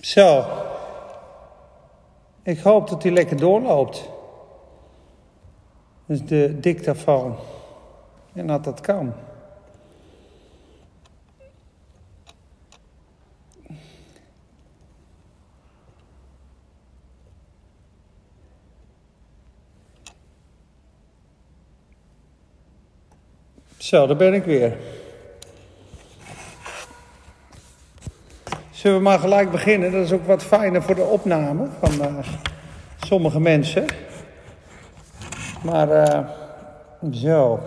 Zo. Ik hoop dat hij lekker doorloopt. Is de dictafoon. En dat dat kan. Zo, daar ben ik weer. Zullen we maar gelijk beginnen? Dat is ook wat fijner voor de opname van uh, sommige mensen. Maar uh, zo,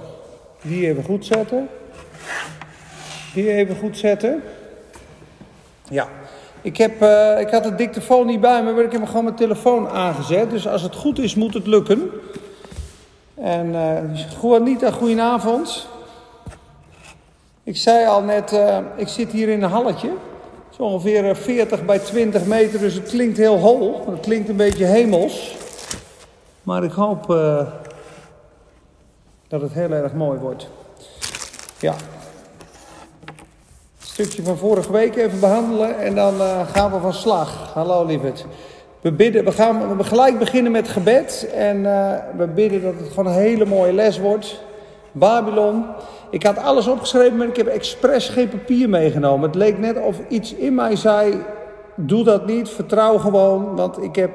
die even goed zetten. Die even goed zetten. Ja, ik, heb, uh, ik had de dictafoon niet bij me, maar ik heb gewoon mijn telefoon aangezet. Dus als het goed is, moet het lukken. En uh, Juanita, goedenavond. Ik zei al net, ik zit hier in een halletje. Zo ongeveer 40 bij 20 meter, dus het klinkt heel hol. Het klinkt een beetje hemels. Maar ik hoop uh, dat het heel erg mooi wordt. Ja. Stukje van vorige week even behandelen en dan uh, gaan we van slag. Hallo lieverd. We, bidden, we gaan we gelijk beginnen met gebed en we bidden dat het gewoon een hele mooie les wordt. Babylon. Ik had alles opgeschreven, maar ik heb expres geen papier meegenomen. Het leek net of iets in mij zei: doe dat niet, vertrouw gewoon. Want ik heb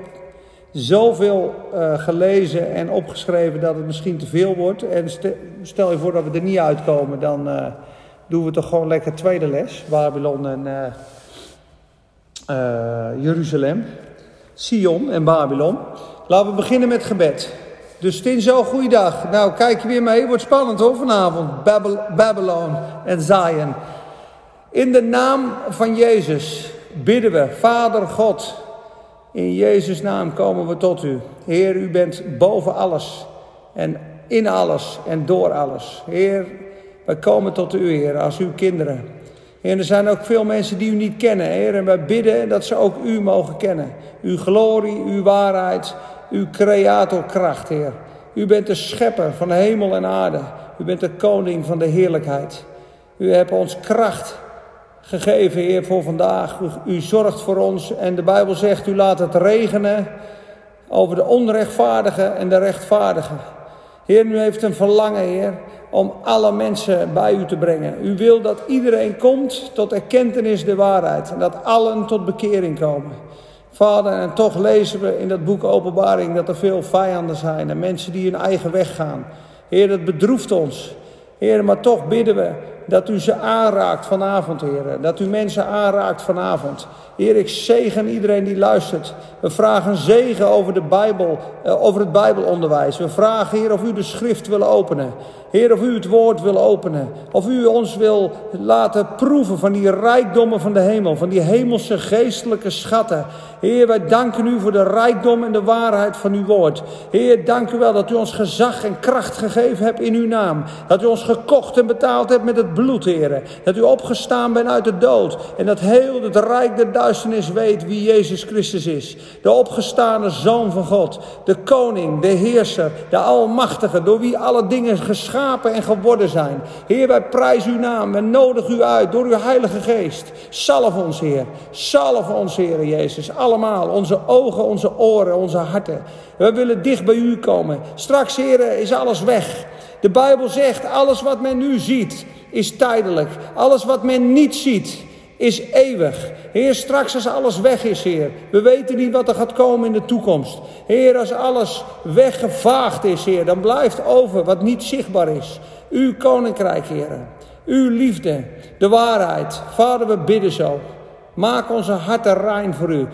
zoveel uh, gelezen en opgeschreven dat het misschien te veel wordt. En stel je voor dat we er niet uitkomen, dan uh, doen we toch gewoon lekker tweede les. Babylon en uh, Jeruzalem. Sion en Babylon. Laten we beginnen met gebed. Dus Tinzo, goeiedag. Nou, kijk je weer mee. Wordt spannend hoor vanavond. Babylon en Zion. In de naam van Jezus bidden we, Vader God. In Jezus' naam komen we tot u. Heer, u bent boven alles en in alles en door alles. Heer, wij komen tot u, Heer, als uw kinderen. Heer, er zijn ook veel mensen die u niet kennen, Heer. En wij bidden dat ze ook u mogen kennen. Uw glorie, uw waarheid, uw creatorkracht, Heer. U bent de schepper van hemel en aarde. U bent de koning van de heerlijkheid. U hebt ons kracht gegeven, Heer, voor vandaag. U, u zorgt voor ons en de Bijbel zegt, u laat het regenen over de onrechtvaardigen en de rechtvaardigen. Heer, u heeft een verlangen, Heer, om alle mensen bij u te brengen. U wil dat iedereen komt tot erkentenis de waarheid en dat allen tot bekering komen. Vader, en toch lezen we in dat boek Openbaring dat er veel vijanden zijn en mensen die hun eigen weg gaan. Heer, dat bedroeft ons. Heer, maar toch bidden we dat u ze aanraakt vanavond, Heer. Dat u mensen aanraakt vanavond. Heer, ik zegen iedereen die luistert. We vragen zegen over, de Bijbel, uh, over het Bijbelonderwijs. We vragen, Heer, of u de schrift wil openen. Heer, of u het woord wil openen. Of u ons wil laten proeven van die rijkdommen van de hemel. Van die hemelse geestelijke schatten. Heer, wij danken u voor de rijkdom en de waarheid van uw woord. Heer, dank u wel dat u ons gezag en kracht gegeven hebt in uw naam. Dat u ons gekocht en betaald hebt met het bloed, Heer. Dat u opgestaan bent uit de dood. En dat heel het rijk der duisternis weet wie Jezus Christus is. De opgestane Zoon van God. De koning, de heerser, de almachtige. Door wie alle dingen geschapen en geworden zijn. Heer, wij prijzen uw naam. We nodigen u uit door uw heilige geest. Salf ons, Heer. Salf ons, Heer Jezus. Allemaal. Onze ogen, onze oren, onze harten. We willen dicht bij u komen. Straks, Heer, is alles weg. De Bijbel zegt, alles wat men nu ziet, is tijdelijk. Alles wat men niet ziet, is eeuwig. Heer, straks als alles weg is, Heer. We weten niet wat er gaat komen in de toekomst. Heer, als alles weggevaagd is, Heer, dan blijft over wat niet zichtbaar is. Uw koninkrijk, Heer. Uw liefde, de waarheid. Vader, we bidden zo. Maak onze harten rein voor u.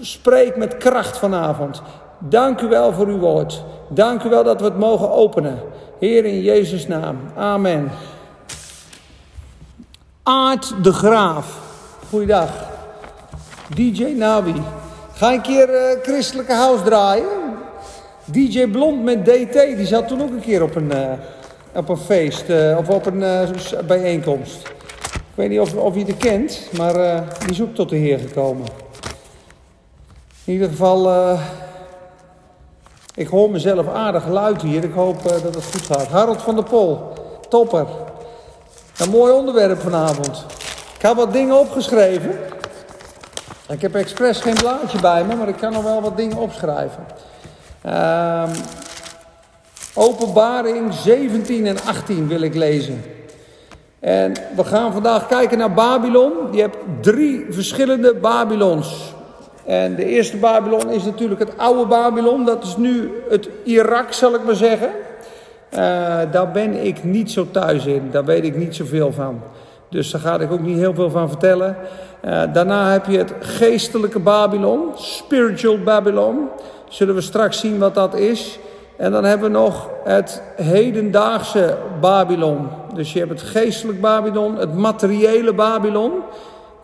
Spreek met kracht vanavond. Dank u wel voor uw woord. Dank u wel dat we het mogen openen. Heer, in Jezus' naam. Amen. Aart de Graaf. Goeiedag. DJ Nabi. Ga een keer uh, christelijke house draaien. DJ Blond met DT, die zat toen ook een keer op een, uh, op een feest uh, of op een bijeenkomst. Ik weet niet of, of je het kent, maar die is ook tot de Heer gekomen. In ieder geval, ik hoor mezelf aardig luid hier. Ik hoop dat het goed gaat. Harold van der Pol, topper. Een mooi onderwerp vanavond. Ik heb wat dingen opgeschreven. Ik heb expres geen blaadje bij me, maar ik kan nog wel wat dingen opschrijven. Ehm, openbaring 17 en 18 wil ik lezen. En we gaan vandaag kijken naar Babylon. Je hebt drie verschillende Babylons. En de eerste Babylon is natuurlijk het oude Babylon. Dat is nu het Irak, zal ik maar zeggen. Uh, daar ben ik niet zo thuis in. Daar weet ik niet zoveel van. Dus daar ga ik ook niet heel veel van vertellen. Uh, daarna heb je het geestelijke Babylon, spiritual Babylon. Zullen we straks zien wat dat is. En dan hebben we nog het hedendaagse Babylon. Dus je hebt het geestelijk Babylon, het materiële Babylon.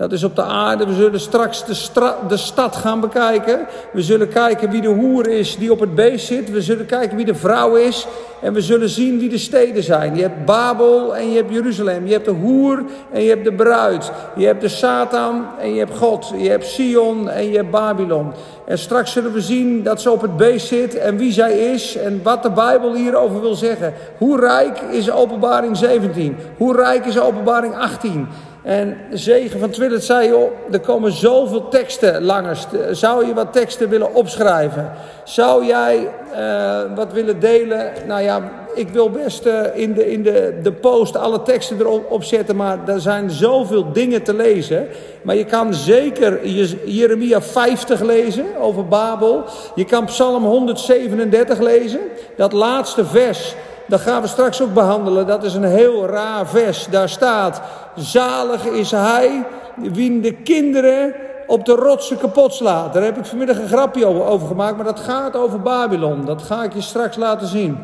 Dat is op de aarde. We zullen straks de, de, stad gaan bekijken. We zullen kijken wie de hoer is die op het beest zit. We zullen kijken wie de vrouw is. En we zullen zien wie de steden zijn. Je hebt Babel en je hebt Jeruzalem. Je hebt de hoer en je hebt de bruid. Je hebt de Satan en je hebt God. Je hebt Sion en je hebt Babylon. En straks zullen we zien dat ze op het beest zit en wie zij is en wat de Bijbel hierover wil zeggen. Hoe rijk is openbaring 17? Hoe rijk is openbaring 18? En zegen van Twillet zei, joh, er komen zoveel teksten langers. Zou je wat teksten willen opschrijven? Zou jij uh, wat willen delen? Nou ja, ik wil best uh, in, de, in de, de post alle teksten erop zetten, maar er zijn zoveel dingen te lezen. Maar je kan zeker Jeremia 50 lezen over Babel. Je kan Psalm 137 lezen, dat laatste vers. Dat gaan we straks ook behandelen. Dat is een heel raar vers. Daar staat: Zalig is hij wie de kinderen op de rotsen kapot slaat. Daar heb ik vanmiddag een grapje over gemaakt, maar dat gaat over Babylon. Dat ga ik je straks laten zien.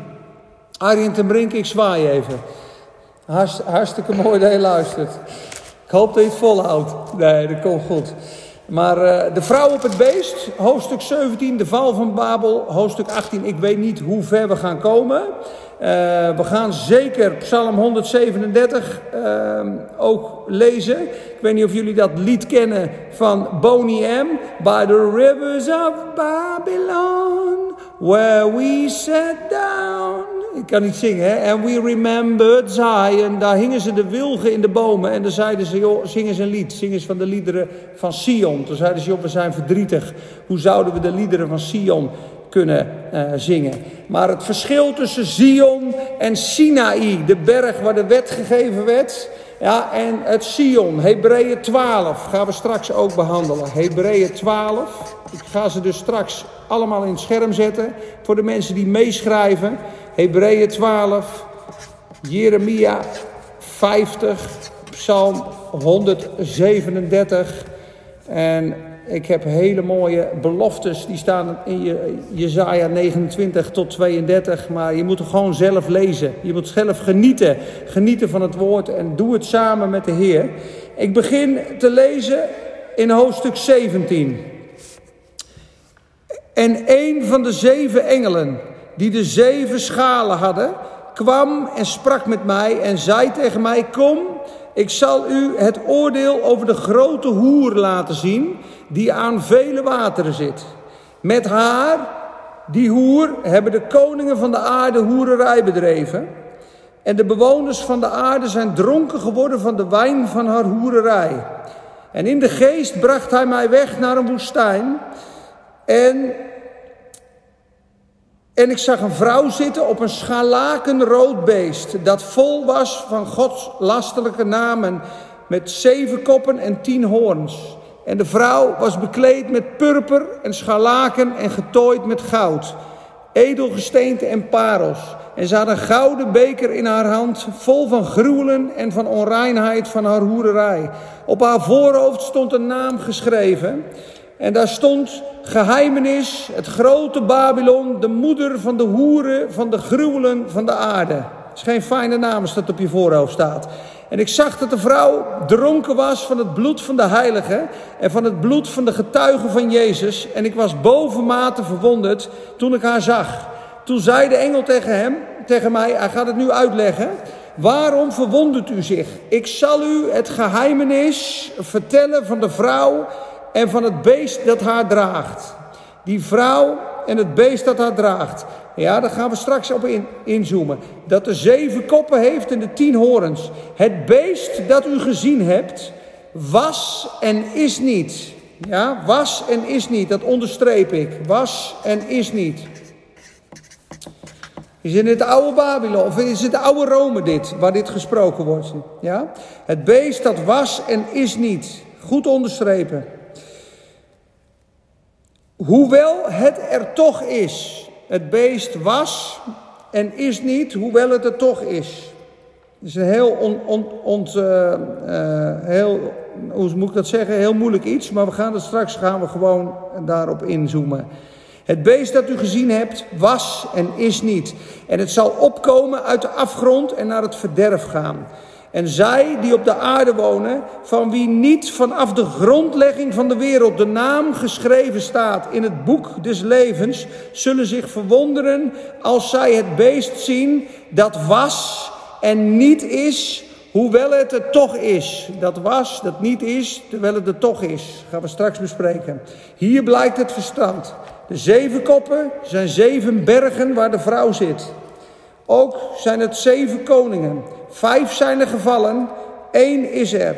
Arjen ten Brink, ik zwaai even. hartstikke mooi dat je luistert. Ik hoop dat je het volhoudt. Nee, dat komt goed. Maar uh, de vrouw op het beest, hoofdstuk 17, de val van Babel, hoofdstuk 18. Ik weet niet hoe ver we gaan komen. Uh, we gaan zeker Psalm 137 uh, ook lezen. Ik weet niet of jullie dat lied kennen van Boney M. By the rivers of Babylon, where we sat down. Ik kan niet zingen, hè? And we remembered Zion. Daar hingen ze de wilgen in de bomen. En dan zeiden ze, joh, zing eens een lied. Zing eens van de liederen van Sion. Toen zeiden ze, joh, we zijn verdrietig. Hoe zouden we de liederen van Sion kunnen uh, zingen. Maar het verschil tussen Zion en Sinaï, de berg waar de wet gegeven werd, ja, en het Sion, Hebreeën 12, gaan we straks ook behandelen. Hebreeën 12, ik ga ze dus straks allemaal in het scherm zetten voor de mensen die meeschrijven. Hebreeën 12, Jeremia 50, Psalm 137 en ik heb hele mooie beloftes, die staan in Jezaja 29 tot 32. Maar je moet het gewoon zelf lezen. Je moet zelf genieten. Genieten van het woord en doe het samen met de Heer. Ik begin te lezen in hoofdstuk 17. En een van de zeven engelen die de zeven schalen hadden, kwam en sprak met mij en zei tegen mij: Kom, ik zal u het oordeel over de grote hoer laten zien die aan vele wateren zit. Met haar, die hoer, hebben de koningen van de aarde hoererij bedreven. En de bewoners van de aarde zijn dronken geworden van de wijn van haar hoererij. En in de geest bracht hij mij weg naar een woestijn. En, en ik zag een vrouw zitten op een scharlakenrood beest, dat vol was van Gods lastelijke namen, met zeven koppen en tien hoorns. En de vrouw was bekleed met purper en scharlaken en getooid met goud, edelgesteente en parels. En ze had een gouden beker in haar hand, vol van gruwelen en van onreinheid van haar hoererij. Op haar voorhoofd stond een naam geschreven. En daar stond geheimenis, het grote Babylon, de moeder van de hoeren, van de gruwelen van de aarde. Het is geen fijne naam als dat op je voorhoofd staat. En ik zag dat de vrouw dronken was van het bloed van de heiligen en van het bloed van de getuigen van Jezus. En ik was bovenmate verwonderd toen ik haar zag. Toen zei de engel tegen hem, tegen mij, hij gaat het nu uitleggen. Waarom verwondert u zich? Ik zal u het geheimenis vertellen van de vrouw en van het beest dat haar draagt. Die vrouw en het beest dat haar draagt. Ja, daar gaan we straks op in, inzoomen. Dat de zeven koppen heeft en de tien horens. Het beest dat u gezien hebt, was en is niet. Ja, was en is niet, dat onderstreep ik. Was en is niet. Is in het oude Babylon, of is het oude Rome dit, waar dit gesproken wordt? Ja? Het beest dat was en is niet. Goed onderstrepen. Hoewel het er toch is. Het beest was en is niet, hoewel het er toch is. Het is een heel, on, on, on, uh, uh, heel, hoe moet ik dat zeggen, heel moeilijk iets. Maar we gaan er straks gaan we gewoon daarop inzoomen. Het beest dat u gezien hebt, was en is niet. En het zal opkomen uit de afgrond en naar het verderf gaan. En zij die op de aarde wonen, van wie niet vanaf de grondlegging van de wereld de naam geschreven staat in het boek des levens, zullen zich verwonderen als zij het beest zien dat was en niet is, hoewel het er toch is. Dat was, dat niet is, terwijl het er toch is. Gaan we straks bespreken. Hier blijkt het verstand. De zeven koppen zijn zeven bergen waar de vrouw zit. Ook zijn het zeven koningen. Vijf zijn er gevallen, één is er.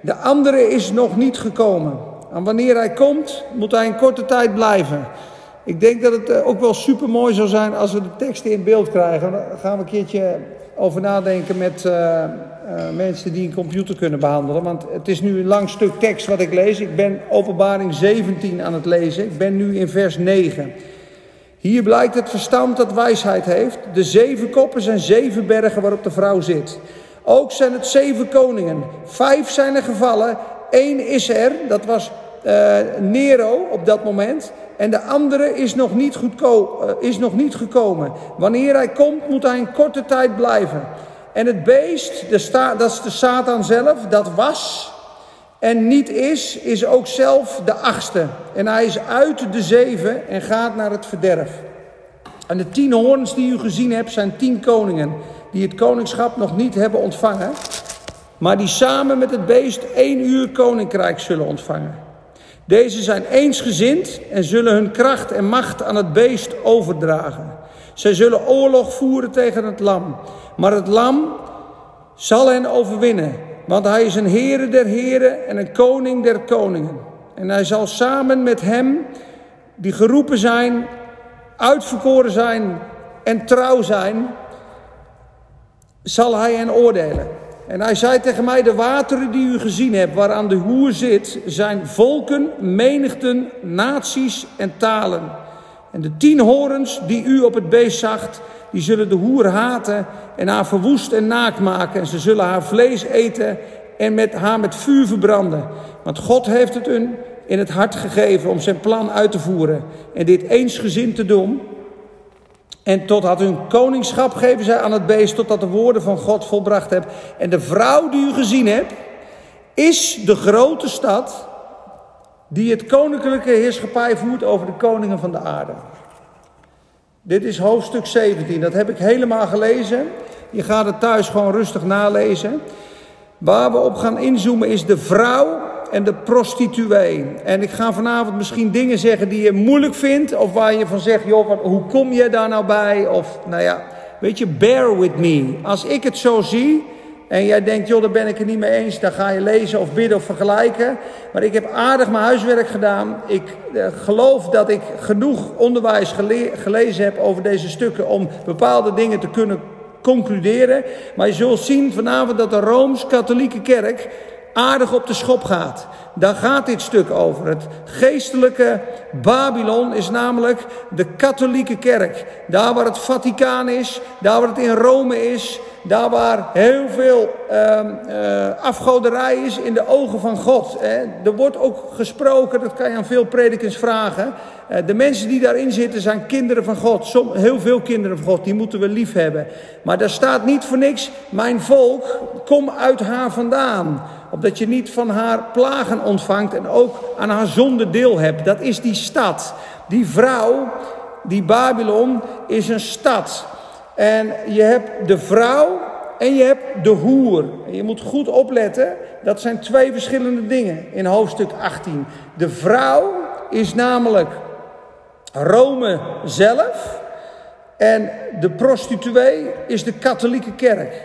De andere is nog niet gekomen. En wanneer hij komt, moet hij een korte tijd blijven. Ik denk dat het eh, ook wel super mooi zou zijn als we de teksten in beeld krijgen. Daar gaan we een keertje over nadenken met uh, uh, mensen die een computer kunnen behandelen. Want het is nu een lang stuk tekst wat ik lees. Ik ben openbaring 17 aan het lezen. Ik ben nu in vers 9. Hier blijkt het verstand dat wijsheid heeft. De zeven koppen zijn zeven bergen waarop de vrouw zit. Ook zijn het zeven koningen. Vijf zijn er gevallen. Eén is er, dat was uh, Nero op dat moment. En de andere is nog, niet goedko uh, is nog niet gekomen. Wanneer hij komt, moet hij een korte tijd blijven. En het beest, de dat is de Satan zelf, dat was en niet is, is ook zelf de achtste. En hij is uit de zeven en gaat naar het verderf. En de tien hoorns die u gezien hebt, zijn tien koningen die het koningschap nog niet hebben ontvangen, maar die samen met het beest één uur koninkrijk zullen ontvangen. Deze zijn eensgezind en zullen hun kracht en macht aan het beest overdragen. Zij zullen oorlog voeren tegen het lam, maar het lam zal hen overwinnen, want hij is een Heere der heren en een koning der koningen. En hij zal samen met hem, die geroepen zijn, uitverkoren zijn en trouw zijn, zal hij hen oordelen. En hij zei tegen mij: De wateren die u gezien hebt, waaraan de hoer zit, zijn volken, menigten, naties en talen. En de tien horens die u op het beest zag, die zullen de hoer haten en haar verwoest en naakt maken. En ze zullen haar vlees eten en met haar met vuur verbranden. Want God heeft het hun in het hart gegeven om zijn plan uit te voeren. En dit eensgezind te doen. En tot had hun koningschap geven zij aan het beest, totdat de woorden van God volbracht heb. En de vrouw die u gezien hebt, is de grote stad die het koninklijke heerschappij voert over de koningen van de aarde. Dit is hoofdstuk 17, dat heb ik helemaal gelezen. Je gaat het thuis gewoon rustig nalezen. Waar we op gaan inzoomen is de vrouw en de prostituee. En ik ga vanavond misschien dingen zeggen die je moeilijk vindt. Of waar je van zegt, joh, hoe kom je daar nou bij? Of, nou ja, weet je, bear with me. Als ik het zo zie en jij denkt, joh, daar ben ik het niet mee eens. Dan ga je lezen of bidden of vergelijken. Maar ik heb aardig mijn huiswerk gedaan. Ik uh, geloof dat ik genoeg onderwijs gele gelezen heb over deze stukken om bepaalde dingen te kunnen concluderen. Maar je zult zien vanavond dat de Rooms-Katholieke Kerk aardig op de schop gaat. Daar gaat dit stuk over. Het geestelijke Babylon is namelijk de katholieke kerk. Daar waar het Vaticaan is, daar waar het in Rome is, daar waar heel veel uh, afgoderij is in de ogen van God. Er wordt ook gesproken, dat kan je aan veel predikers vragen. Uh, de mensen die daarin zitten zijn kinderen van God. Som, heel veel kinderen van God, die moeten we lief hebben. Maar daar staat niet voor niks, mijn volk, kom uit haar vandaan opdat je niet van haar plagen ontvangt en ook aan haar zonde deel hebt. Dat is die stad. Die vrouw, die Babylon, is een stad. En je hebt de vrouw en je hebt de hoer. En je moet goed opletten, dat zijn twee verschillende dingen in hoofdstuk 18. De vrouw is namelijk Rome zelf. En de prostituee is de katholieke kerk.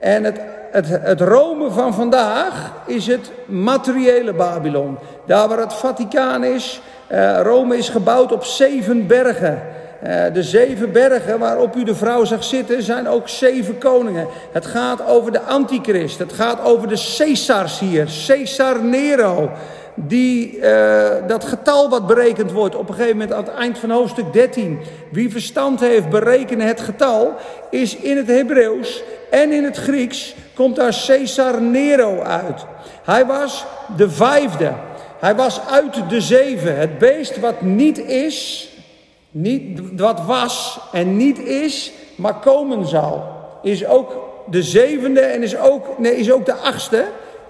En het het, het Rome van vandaag is het materiële Babylon. Daar waar het Vaticaan is, uh, Rome is gebouwd op zeven bergen. Uh, de zeven bergen waarop u de vrouw zag zitten zijn ook zeven koningen. Het gaat over de antichrist. Het gaat over de Caesars hier. Caesar Nero die, uh, dat getal wat berekend wordt op een gegeven moment aan het eind van hoofdstuk 13. Wie verstand heeft, berekenen het getal. Is in het Hebreeuws en in het Grieks komt daar Caesar Nero uit. Hij was de vijfde. Hij was uit de zeven. Het beest wat niet is, niet, wat was en niet is, maar komen zal. Is ook de zevende en is ook, nee, is ook de achtste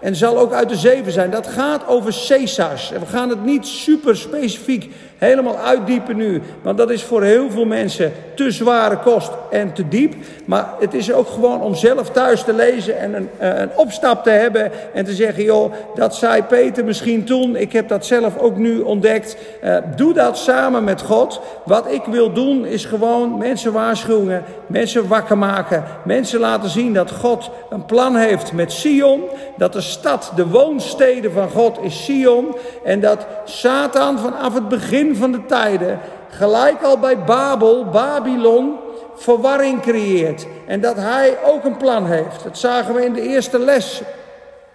en zal ook uit de zeven zijn. Dat gaat over Caesars. En we gaan het niet super specifiek helemaal uitdiepen nu. Want dat is voor heel veel mensen te zware kost en te diep. Maar het is ook gewoon om zelf thuis te lezen en een, eh, een opstap te hebben. En te zeggen, joh, dat zei Peter misschien toen. Ik heb dat zelf ook nu ontdekt. Uh, doe dat samen met God. Wat ik wil doen is gewoon mensen waarschuwen. Mensen wakker maken. Mensen laten zien dat God een plan heeft met Sion. Dat de stad, de woonstede van God is Sion. En dat Satan vanaf het begin van de tijden, gelijk al bij Babel, Babylon, verwarring creëert. En dat hij ook een plan heeft. Dat zagen we in de eerste les.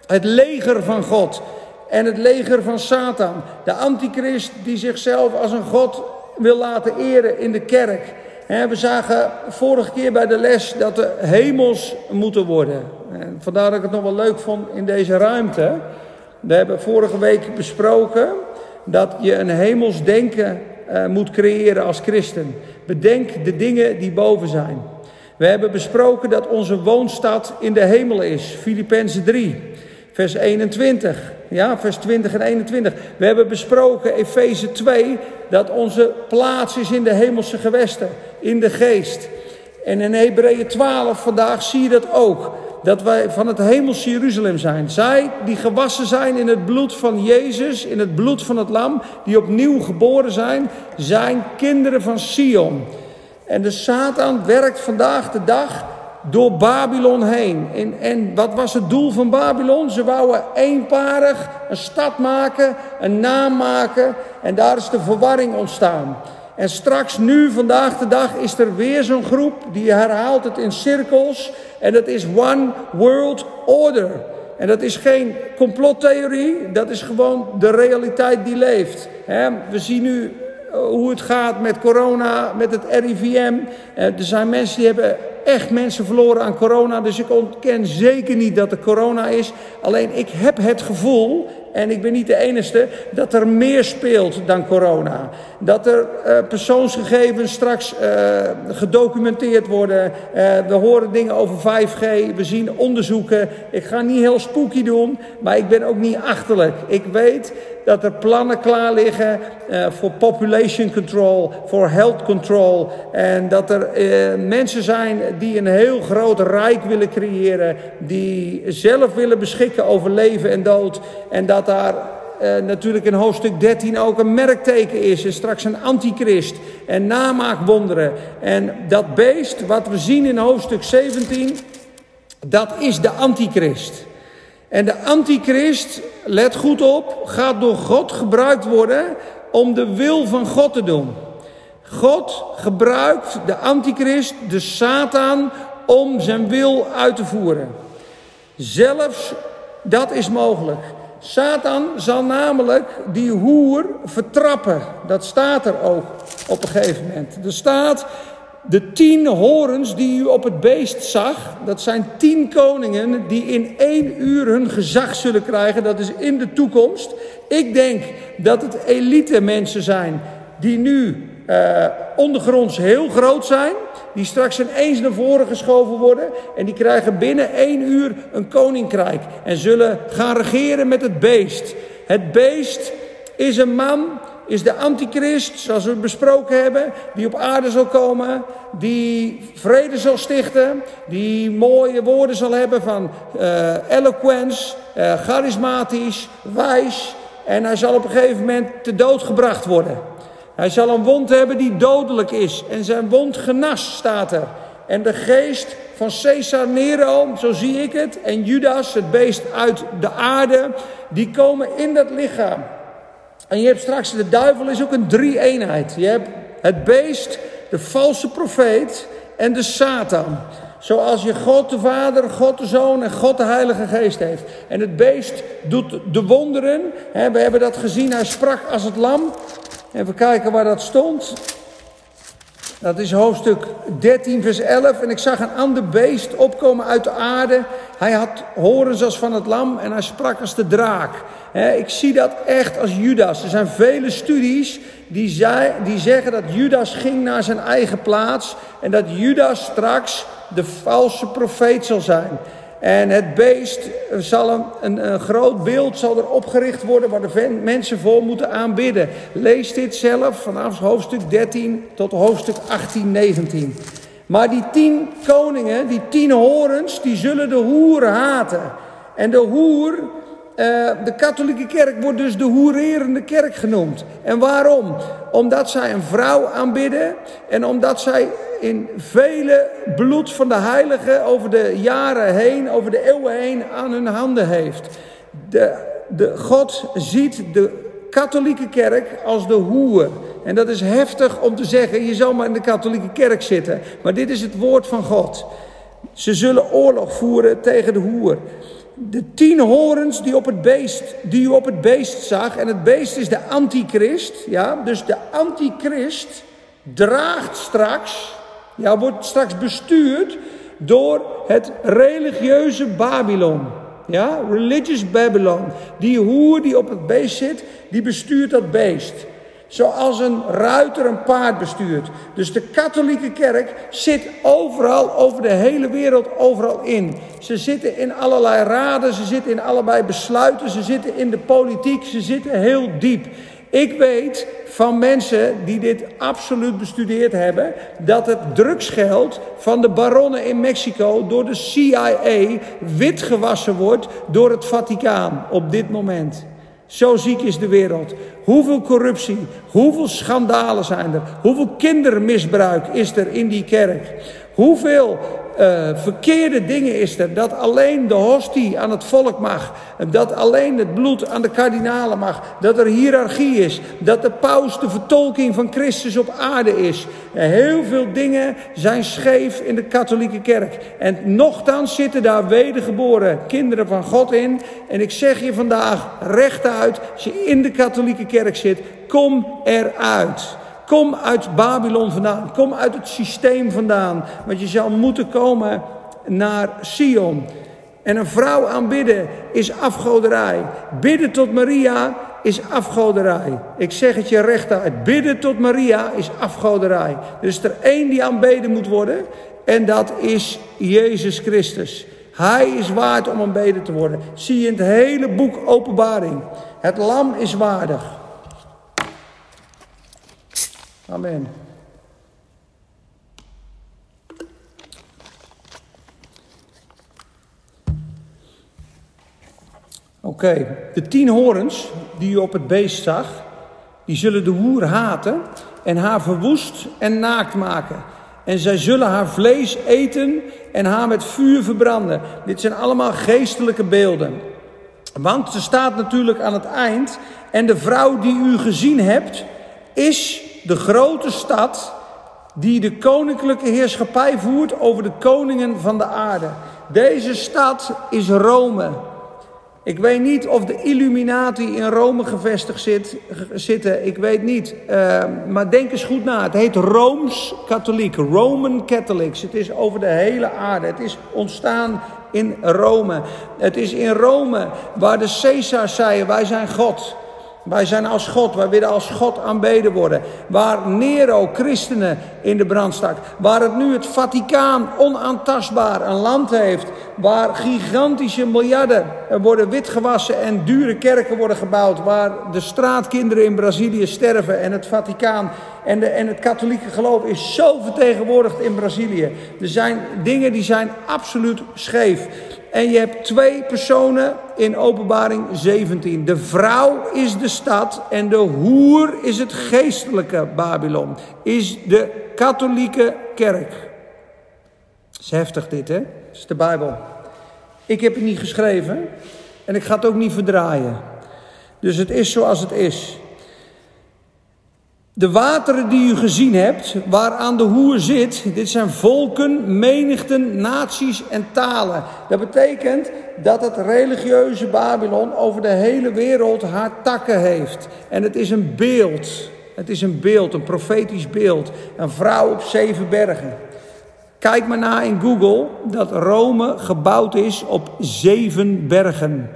Het leger van God en het leger van Satan. De antichrist die zichzelf als een God wil laten eren in de kerk. We zagen vorige keer bij de les dat de hemels moeten worden. En vandaar dat ik het nog wel leuk vond in deze ruimte. We hebben vorige week besproken dat je een hemels denken uh, moet creëren als christen. Bedenk de dingen die boven zijn. We hebben besproken dat onze woonstad in de hemel is. Filippenzen 3, vers 21. Ja, vers 20 en 21. We hebben besproken, Efeze 2, dat onze plaats is in de hemelse gewesten, in de geest. En in Hebreeën 12 vandaag zie je dat ook dat wij van het hemelse Jeruzalem zijn. Zij die gewassen zijn in het bloed van Jezus, in het bloed van het lam, die opnieuw geboren zijn, zijn kinderen van Sion. En de Satan werkt vandaag de dag door Babylon heen. En, en wat was het doel van Babylon? Ze wouden eenparig een stad maken, een naam maken. En daar is de verwarring ontstaan. En straks, nu, vandaag de dag, is er weer zo'n groep die herhaalt het in cirkels. En dat is One World Order. En dat is geen complottheorie, dat is gewoon de realiteit die leeft. We zien nu eh, hoe het gaat met corona, met het RIVM. Eh, er zijn mensen die hebben echt mensen verloren aan corona. Dus ik ontken zeker niet dat er corona is. Alleen ik heb het gevoel en ik ben niet de enige, dat er meer speelt dan corona. Dat er uh, persoonsgegevens straks uh, gedocumenteerd worden. Uh, we horen dingen over 5G, we zien onderzoeken. Ik ga niet heel spooky doen, maar ik ben ook niet achterlijk. Ik weet dat er plannen klaar liggen voor population control, voor health control. En dat er mensen zijn die een heel groot rijk willen creëren, die zelf willen beschikken over leven en dood. En dat daar uh, natuurlijk in hoofdstuk 13 ook een merkteken is. En straks een antichrist en namaakwonderen. En dat beest wat we zien in hoofdstuk 17, dat is de antichrist. En de antichrist, let goed op, gaat door God gebruikt worden om de wil van God te doen. God gebruikt de antichrist, de Satan, om zijn wil uit te voeren. Zelfs dat is mogelijk. Satan zal namelijk die hoer vertrappen. Dat staat er ook op een gegeven moment. Er staat de tien horens die u op het beest zag. Dat zijn tien koningen die in één uur hun gezag zullen krijgen. Dat is in de toekomst. Ik denk dat het elite mensen zijn die nu uh, ondergronds heel groot zijn. Die straks ineens naar voren geschoven worden. En die krijgen binnen één uur een koninkrijk. En zullen gaan regeren met het beest. Het beest is een man, is de antichrist, zoals we besproken hebben. Die op aarde zal komen. Die vrede zal stichten. Die mooie woorden zal hebben van uh, eloquence. Uh, charismatisch, wijs. En hij zal op een gegeven moment te dood gebracht worden. Hij zal een wond hebben die dodelijk is. En zijn wond genas staat er. En de geest van Caesar Nero, zo zie ik het, en Judas, het beest uit de aarde, die komen in dat lichaam. En je hebt straks, de duivel is ook een drie-eenheid. Je hebt het beest, de valse profeet en de Satan. Zoals je God de Vader, God de Zoon en God de Heilige Geest heeft. En het beest doet de wonderen. We hebben dat gezien, hij sprak als het lam. Even kijken waar dat stond. Dat is hoofdstuk 13, vers 11. En ik zag een ander beest opkomen uit de aarde. Hij had horens als van het lam en hij sprak als de draak. ik zie dat echt als Judas. Er zijn vele studies die, die zeggen dat Judas ging naar zijn eigen plaats. En dat Judas straks de valse profeet zal zijn. En het beest zal een, een, een, groot beeld zal er opgericht worden waar de mensen voor moeten aanbidden. Lees dit zelf vanaf hoofdstuk 13 tot hoofdstuk 18, 19. Maar die tien koningen, die tien horens, die zullen de hoer haten. En de hoer eh, de katholieke kerk wordt dus de hoererende kerk genoemd. En waarom? Omdat zij een vrouw aanbidden en omdat zij in vele bloed van de heiligen over de jaren heen, over de eeuwen heen aan hun handen heeft. De, de, God ziet de katholieke kerk als de hoer. En dat is heftig om te zeggen, je zal maar in de katholieke kerk zitten. Maar dit is het woord van God. Ze zullen oorlog voeren tegen de hoer de tien horens die, op het beest, die u op het beest zag. En het beest is de antichrist. Ja? Dus de antichrist draagt straks, ja, wordt straks bestuurd door het religieuze Babylon. Ja, religious Babylon. Die hoer die op het beest zit, die bestuurt dat beest. Zoals een ruiter een paard bestuurt. Dus de katholieke kerk zit overal, over de hele wereld, overal in. Ze zitten in allerlei raden, ze zitten in allerlei besluiten, ze zitten in de politiek, ze zitten heel diep. Ik weet van mensen die dit absoluut bestudeerd hebben, dat het drugsgeld van de baronnen in Mexico door de CIA witgewassen wordt door het Vaticaan op dit moment. Zo ziek is de wereld. Hoeveel corruptie, hoeveel schandalen zijn er, hoeveel kindermisbruik is er in die kerk. Hoeveel uh, verkeerde dingen is er. Dat alleen de hostie aan het volk mag. Dat alleen het bloed aan de kardinalen mag. Dat er hiërarchie is. Dat de paus de vertolking van Christus op aarde is. Heel veel dingen zijn scheef in de katholieke kerk. En nochtans zitten daar wedergeboren kinderen van God in. En ik zeg je vandaag rechtuit, als je in de katholieke kerk zit, kom eruit. Kom uit Babylon vandaan. Kom uit het systeem vandaan. Want je zal moeten komen naar Sion. En een vrouw aanbidden is afgoderij. Bidden tot Maria is afgoderij. Ik zeg het je rechtuit. Bidden tot Maria is afgoderij. Er is er één die aanbeden moet worden. En dat is Jezus Christus. Hij is waard om aanbeden te worden. Zie je in het hele boek Openbaring. Het lam is waardig. Amen. Oké, de tien horens die u op het beest zag, die zullen de hoer haten en haar verwoest en naakt maken. En zij zullen haar vlees eten en haar met vuur verbranden. Dit zijn allemaal geestelijke beelden. Want ze staat natuurlijk aan het eind. En de vrouw die u gezien hebt, is de grote stad die de koninklijke heerschappij voert over de koningen van de aarde. Deze stad is Rome. Ik weet niet of de Illuminati in Rome gevestigd zit, zitten. Ik weet niet. Uh, maar denk eens goed na. Het heet Rooms-Katholiek. Roman Catholics. Het is over de hele aarde. Het is ontstaan in Rome. Het is in Rome waar de Caesars zeiden: Wij zijn God. Wij zijn als God, wij willen als God aanbeden worden. Waar Nero christenen in de brand stak. Waar het nu het Vaticaan onaantastbaar een land heeft. Waar gigantische miljarden worden witgewassen en dure kerken worden gebouwd. Waar de straatkinderen in Brazilië sterven en het Vaticaan en, de, en het katholieke geloof is zo vertegenwoordigd in Brazilië. Er zijn dingen die zijn absoluut scheef. En je hebt twee personen in openbaring 17. De vrouw is de stad en de hoer is het geestelijke Babylon. Is de katholieke kerk. Dat is heftig dit, hè? Dat is de Bijbel. Ik heb het niet geschreven en ik ga het ook niet verdraaien. Dus het is zoals het is. De wateren die u gezien hebt, waaraan de hoer zit, dit zijn volken, menigten, naties en talen. Dat betekent dat het religieuze Babylon over de hele wereld haar takken heeft. En het is een beeld. Het is een beeld, een profetisch beeld. Een vrouw op zeven bergen. Kijk maar na in Google dat Rome gebouwd is op zeven bergen.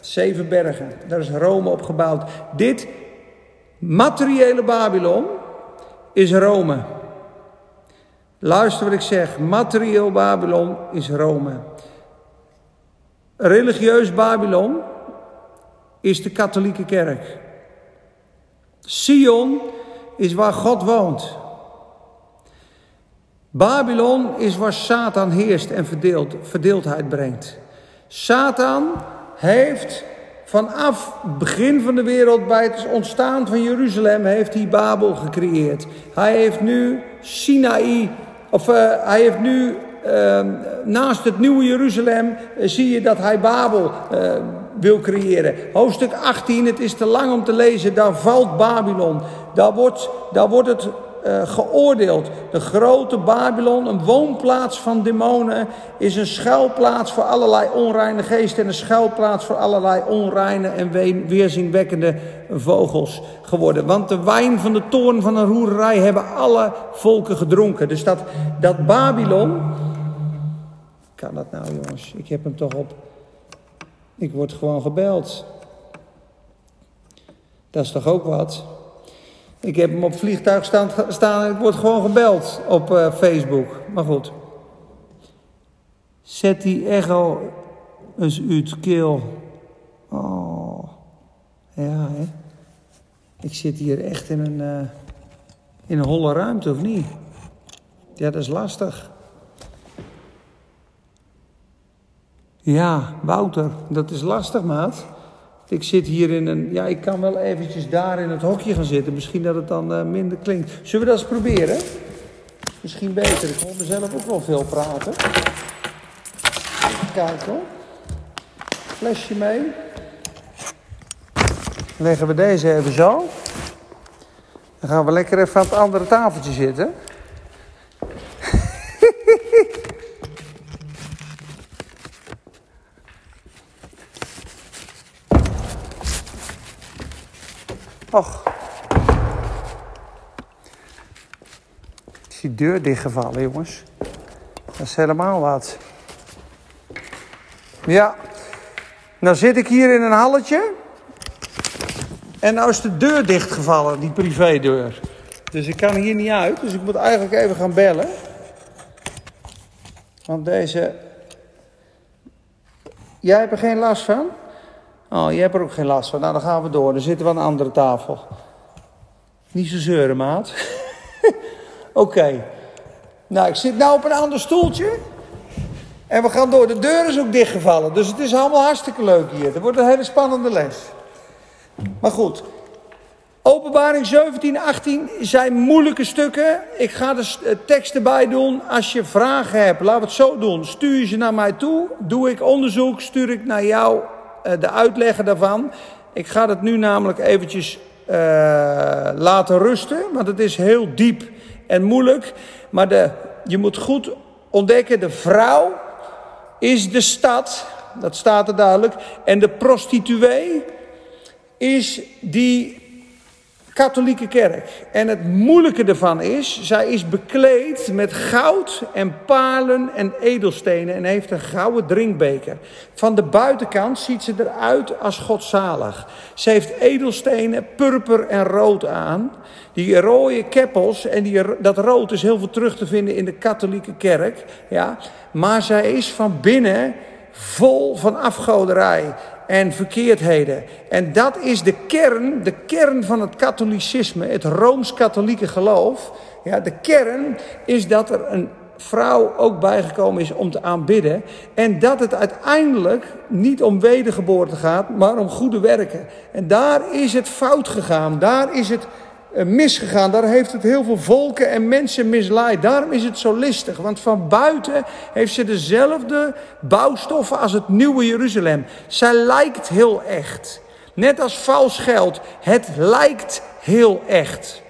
Zeven bergen, daar is Rome op gebouwd. Dit materiële Babylon is Rome. Luister wat ik zeg, materieel Babylon is Rome. Religieus Babylon is de katholieke kerk. Sion is waar God woont. Babylon is waar Satan heerst en verdeeld, verdeeldheid brengt. Satan heeft vanaf het begin van de wereld, bij het ontstaan van Jeruzalem, heeft hij Babel gecreëerd. Hij heeft nu Sinaï, of uh, hij heeft nu uh, naast het nieuwe Jeruzalem, uh, zie je dat hij Babel uh, wil creëren. Hoofdstuk 18, het is te lang om te lezen, daar valt Babylon. Daar wordt, daar wordt het uh, geoordeeld. De grote Babylon, een woonplaats van demonen, is een schuilplaats voor allerlei onreine geesten en een schuilplaats voor allerlei onreine en weerzinwekkende vogels geworden. Want de wijn van de toorn van een roererij hebben alle volken gedronken. Dus dat, dat Babylon. Kan dat nou, jongens? Ik heb hem toch op. Ik word gewoon gebeld. Dat is toch ook wat? Ik heb hem op vliegtuig staan, staan en ik word gewoon gebeld op uh, Facebook. Maar goed. Zet die echo eens uit keel. Oh. Ja, hè. Ik zit hier echt in een, uh, in een holle ruimte, of niet? Ja, dat is lastig. Ja, Wouter, dat is lastig, maat. Ik zit hier in een. Ja, ik kan wel eventjes daar in het hokje gaan zitten. Misschien dat het dan uh, minder klinkt. Zullen we dat eens proberen? Misschien beter. Ik hoor mezelf ook wel veel praten. Kijk hoor. Flesje mee. Leggen we deze even zo. Dan gaan we lekker even aan het andere tafeltje zitten. Och. Is die deur dichtgevallen, jongens? Dat is helemaal wat. Ja. Nou zit ik hier in een halletje. En nou is de deur dichtgevallen, die privédeur. Dus ik kan hier niet uit. Dus ik moet eigenlijk even gaan bellen. Want deze... Jij hebt er geen last van? Oh, je hebt er ook geen last van. Nou, dan gaan we door. Dan zitten we aan een andere tafel. Niet zo zeuren, maat. Oké. Nou, ik zit nou op een ander stoeltje. En we gaan door. De deur is ook dichtgevallen. Dus het is allemaal hartstikke leuk hier. Het wordt een hele spannende les. Maar goed. Openbaring 17, 18 zijn moeilijke stukken. Ik ga de tekst erbij doen. Als je vragen hebt, we het zo doen. Stuur je ze naar mij toe. Doe ik onderzoek, stuur ik naar jou eh, de uitleggen daarvan. Ik ga het nu namelijk eventjes uh, laten rusten, want het is heel diep en moeilijk. Maar de, je moet goed ontdekken, de vrouw is de stad, dat staat er duidelijk. En de prostituee is die katholieke kerk. En het moeilijke ervan is, zij is bekleed met goud en parelen en edelstenen en heeft een gouden drinkbeker. Van de buitenkant ziet ze eruit als godzalig. Ze heeft edelstenen, purper en rood aan. Die rode keppels en die, dat rood is heel veel terug te vinden in de katholieke kerk. Ja. Maar zij is van binnen vol van afgoderij en verkeerdheden. En dat is de kern, de kern van het katholicisme, het rooms-katholieke geloof. Ja, de kern is dat er een vrouw ook bijgekomen is om te aanbidden. En dat het uiteindelijk niet om wedergeboorte gaat, maar om goede werken. En daar is het fout gegaan. Daar is het misgegaan. Daar heeft het heel veel volken en mensen misleid. Daarom is het zo listig. Want van buiten heeft ze dezelfde bouwstoffen als het nieuwe Jeruzalem. Zij lijkt heel echt. Net als vals geld. Het lijkt heel echt.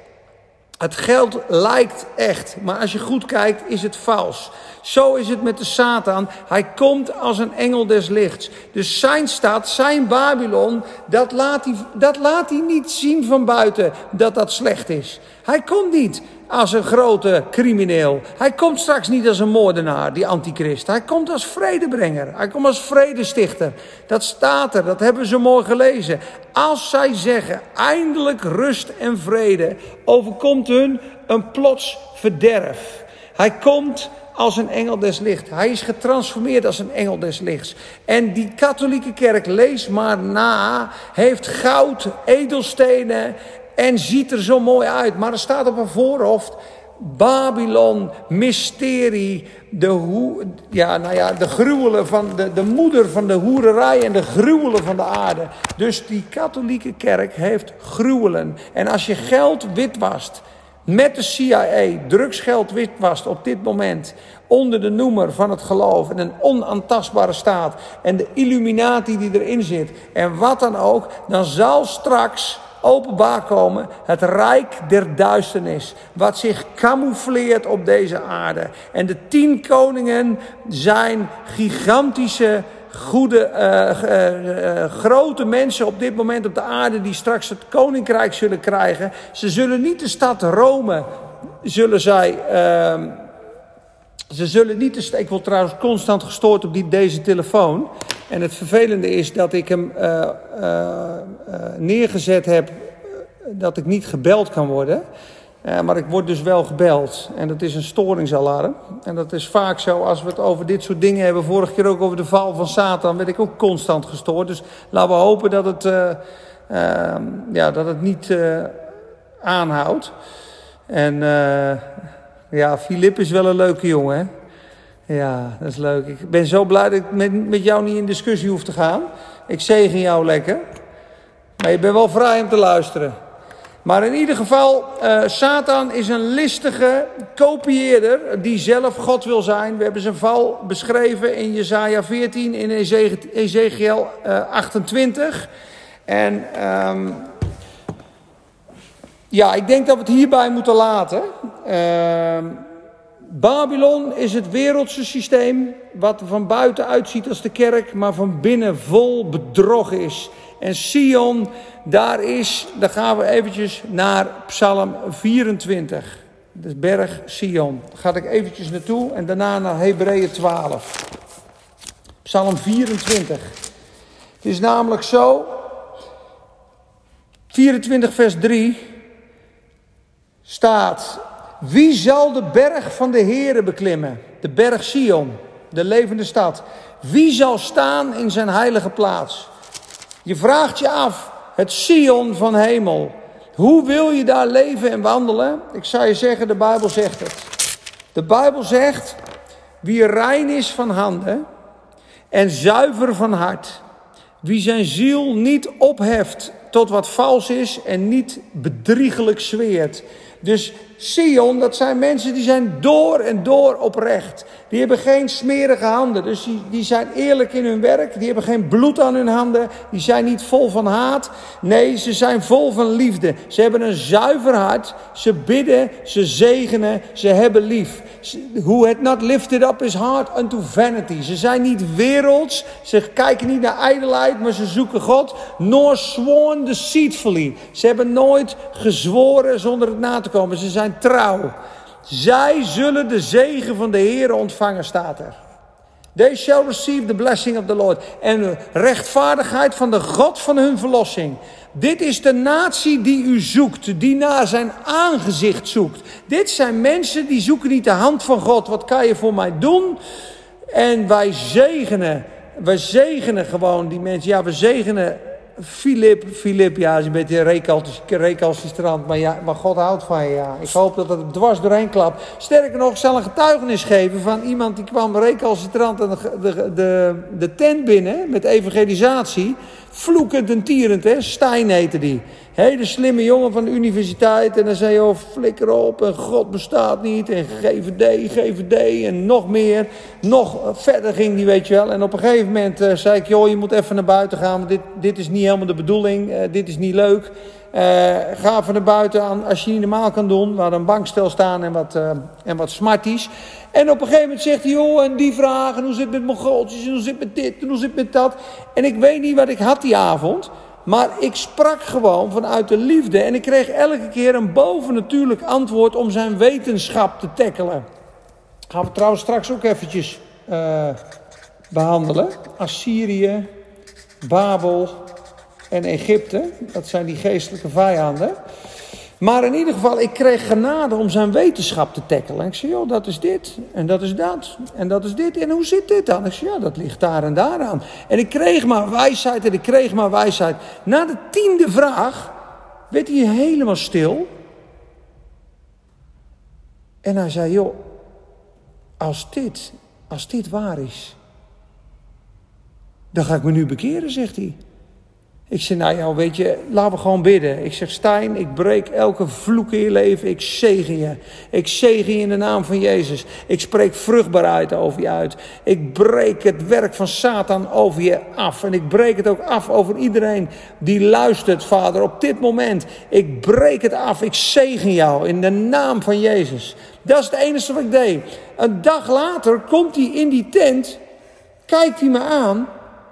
Het geld lijkt echt, maar als je goed kijkt is het vals. Zo is het met de Satan. Hij komt als een engel des lichts. Dus zijn stad, zijn Babylon, dat laat hij, dat laat hij niet zien van buiten dat dat slecht is. Hij komt niet als een grote crimineel. Hij komt straks niet als een moordenaar, die antichrist. Hij komt als vredebrenger. Hij komt als vredestichter. Dat staat er, dat hebben zo mooi gelezen. Als zij zeggen, eindelijk rust en vrede, overkomt hun een plots verderf. Hij komt als een engel des lichts. Hij is getransformeerd als een engel des lichts. En die katholieke kerk, lees maar na, heeft goud, edelstenen en ziet er zo mooi uit. Maar er staat op een voorhoofd Babylon, mysterie, de, ja, nou ja, de gruwelen van de, de moeder van de hoererij en de gruwelen van de aarde. Dus die katholieke kerk heeft gruwelen. En als je geld witwast, met de CIA drugsgeld witwast op dit moment onder de noemer van het geloof en een onaantastbare staat en de illuminatie die erin zit en wat dan ook, dan zal straks openbaar komen het rijk der duisternis, wat zich camoufleert op deze aarde. En de tien koningen zijn gigantische, goede, uh, uh, grote mensen op dit moment op de aarde die straks het koninkrijk zullen krijgen. Ze zullen niet de stad Rome, zullen zij. Ehm, ze zullen niet de Ik word trouwens constant gestoord op die, deze telefoon. En het vervelende is dat ik hem neergezet heb dat ik niet gebeld kan worden. Maar ik word dus wel gebeld. En dat is een storingsalarm. En dat is vaak zo als we het over dit soort dingen hebben. Vorige keer ook over de val van Satan werd ik ook constant gestoord. Dus laten we hopen dat het, ehm, ja, dat het niet aanhoudt. En ja, Filip is wel een leuke jongen, hè? Ja, dat is leuk. Ik ben zo blij dat ik met, met jou niet in discussie hoef te gaan. Ik zegen jou lekker. Maar je bent wel vrij om te luisteren. Maar in ieder geval, uh, Satan is een listige kopieerder die zelf God wil zijn. We hebben zijn val beschreven in Jesaja 14, in Ezekiel uh, 28. En um, ja, ik denk dat we het hierbij moeten laten. Uh, Babylon is het wereldse systeem wat van buiten uitziet als de kerk, maar van binnen vol bedrog is. En Sion, daar is, daar gaan we eventjes naar Psalm 24. De berg Sion. Daar ga ik eventjes naartoe en daarna naar Hebreeën 12. Psalm 24. Het is namelijk zo, 24 vers 3 staat: Wie zal de berg van de Heere beklimmen? De berg Sion, de levende stad. Wie zal staan in zijn heilige plaats? Je vraagt je af, het Sion van hemel. Hoe wil je daar leven en wandelen? Ik zou je zeggen, de Bijbel zegt het. De Bijbel zegt, wie rein is van handen en zuiver van hart, wie zijn ziel niet opheft tot wat vals is en niet bedriegelijk zweert. Dus Sion, dat zijn mensen die zijn door en door oprecht. Die hebben geen smerige handen, dus die, die zijn eerlijk in hun werk. Die hebben geen bloed aan hun handen. Die zijn niet vol van haat. Nee, ze zijn vol van liefde. Ze hebben een zuiver hart. Ze bidden, ze zegenen, ze hebben lief. Who had not lifted up his heart unto vanity. Ze zijn niet werelds. Ze kijken niet naar ijdelheid, maar ze zoeken God. Nor sworn deceitfully. Ze hebben nooit gezworen zonder het na te komen. Ze zijn trouw. Zij zullen de zegen van de Heer ontvangen, staat er. They shall receive the blessing of the Lord. En de rechtvaardigheid van de God van hun verlossing. Dit is de natie die u zoekt, die naar zijn aangezicht zoekt. Dit zijn mensen die zoeken niet de hand van God. Wat kan je voor mij doen? En wij zegenen, wij zegenen gewoon die mensen. Ja, we zegenen Filip, Filip, ja, is een beetje recalcitrant, maar, ja, maar God houdt van je, ja. Ik hoop dat het dwars doorheen klapt. Sterker nog, zal een getuigenis geven van iemand die kwam recalcitrant de, de, de, de tent binnen met evangelisatie. Vloekend en tierend, hè. Stijn heette die. hele slimme jongen van de universiteit. En dan zei je, oh, flikker op en God bestaat niet. En GVD, GVD en nog meer. Nog verder ging die, weet je wel. En op een gegeven moment uh, zei ik, joh, je moet even naar buiten gaan. Want dit, dit is niet helemaal de bedoeling. Uh, dit is niet leuk. Ga even naar buiten aan, als je niet normaal kan doen. Waar een bankstel staan en wat, en wat smarties. En op een gegeven moment zegt hij, joh, en die vragen, hoe zit het met Mongooltjes, en hoe zit het met dit, en hoe zit het met dat. En ik weet niet wat ik had die avond, maar ik sprak gewoon vanuit de liefde. En ik kreeg elke keer een bovennatuurlijk antwoord om zijn wetenschap te tackelen. Gaan we trouwens straks ook eventjes uh, behandelen. Assyrië, Babel en Egypte, dat zijn die geestelijke vijanden. Maar in ieder geval, ik kreeg genade om zijn wetenschap te tackelen. En ik zei, joh, dat is dit. En dat is dat. En dat is dit. En hoe zit dit dan? Ik zei, ja, dat ligt daar en daar aan. En ik kreeg maar wijsheid en ik kreeg maar wijsheid. Na de tiende vraag werd hij helemaal stil. En hij zei, joh, als dit, als dit waar is, dan ga ik me nu bekeren, zegt hij. Ik zeg, nou ja, weet je, laten we gewoon bidden. Ik zeg, Stijn, ik breek elke vloek in je leven. Ik zegen je. Ik zegen je in de naam van Jezus. Ik spreek vruchtbaarheid over je uit. Ik breek het werk van Satan over je af. En ik breek het ook af over iedereen die luistert, Vader, op dit moment. Ik breek het af. Ik zegen jou in de naam van Jezus. Dat is het enige wat ik deed. Een dag later komt hij in die tent, kijkt hij me aan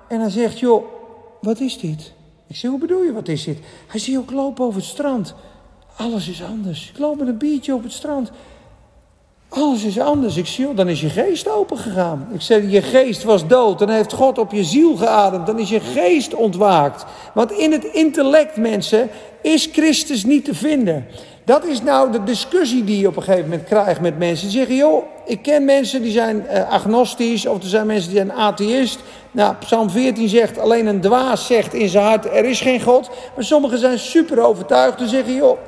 en hij zegt, joh, wat is dit? Ik zeg, hoe bedoel je, wat is dit? Hij zegt, ik loop over het strand. Alles is anders. Ik loop met een biertje op het strand. Alles is anders. Ik zie, dan is je geest open gegaan. Ik zeg, je geest was dood. Dan heeft God op je ziel geademd. Dan is je geest ontwaakt. Want in het intellect, mensen, is Christus niet te vinden. Dat is nou de discussie die je op een gegeven moment krijgt met mensen. Die zeggen, joh, ik ken mensen die zijn uh, agnostisch of er zijn mensen die zijn atheïst. Nou, Psalm 14 zegt, alleen een dwaas zegt in zijn hart, er is geen God. Maar sommigen zijn super overtuigd en zeggen, joh,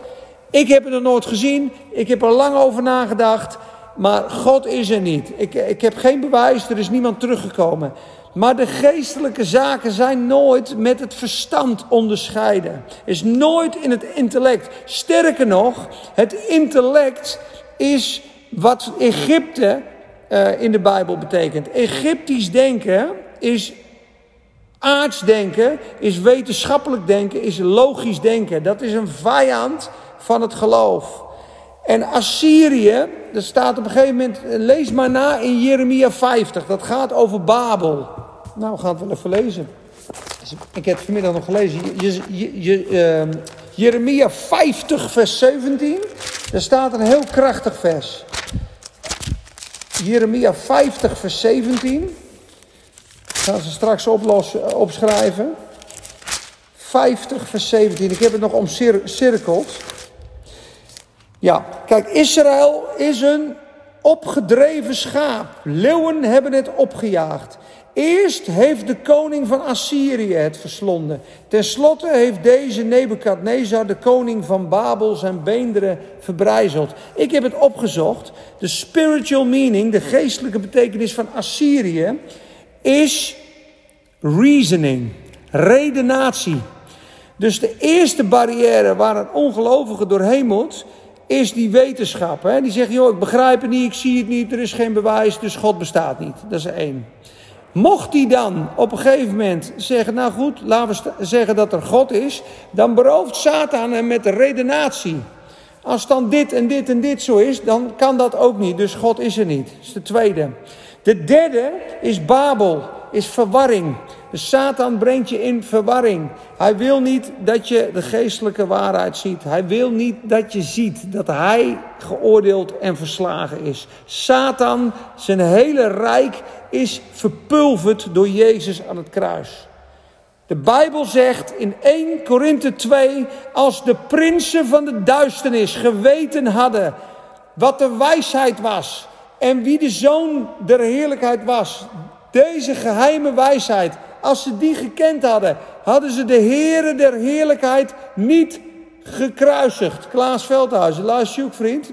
ik heb het nog nooit gezien. Ik heb er lang over nagedacht. Maar God is er niet. Ik, ik heb geen bewijs, er is niemand teruggekomen. Maar de geestelijke zaken zijn nooit met het verstand onderscheiden. Is nooit in het intellect. Sterker nog, het intellect is wat Egypte uh, in de Bijbel betekent. Egyptisch denken is aards denken, is wetenschappelijk denken, is logisch denken. Dat is een vijand van het geloof. En Assyrië, dat staat op een gegeven moment, lees maar na in Jeremia 50. Dat gaat over Babel. Nou, we gaan het wel even lezen. Ik heb het vanmiddag nog gelezen. Je, je, uh, Jeremia 50, vers 17. Daar staat een heel krachtig vers. Jeremia 50, vers 17. Ik ga ze straks oplossen, opschrijven. 50, vers 17. Ik heb het nog omcirkeld. Ja, kijk, Israël is een opgedreven schaap. Leeuwen hebben het opgejaagd. Eerst heeft de koning van Assyrië het verslonden. Ten slotte heeft deze Nebukadnezar, de koning van Babel, zijn beenderen verbrijzeld. Ik heb het opgezocht. De spiritual meaning, de geestelijke betekenis van Assyrië, is reasoning, redenatie. Dus de eerste barrière waar een ongelovige doorheen moet, is die wetenschap. Hè? Die zegt, joh, ik begrijp het niet, ik zie het niet, er is geen bewijs, dus God bestaat niet. Dat is één. Mocht hij dan op een gegeven moment zeggen, nou goed, laten we zeggen dat er God is, dan berooft Satan hem met de redenatie. Als dan dit en dit en dit zo is, dan kan dat ook niet. Dus God is er niet. Dat is de tweede. De derde is Babel, is verwarring. Satan brengt je in verwarring. Hij wil niet dat je de geestelijke waarheid ziet. Hij wil niet dat je ziet dat hij geoordeeld en verslagen is. Satan, zijn hele rijk is verpulverd door Jezus aan het kruis. De Bijbel zegt in 1 Korinthe 2, als de prinsen van de duisternis geweten hadden wat de wijsheid was en wie de zoon der heerlijkheid was, deze geheime wijsheid, als ze die gekend hadden, hadden ze de Heere der heerlijkheid niet gekruisigd. Klaas Veldhuizen, je ook vriend?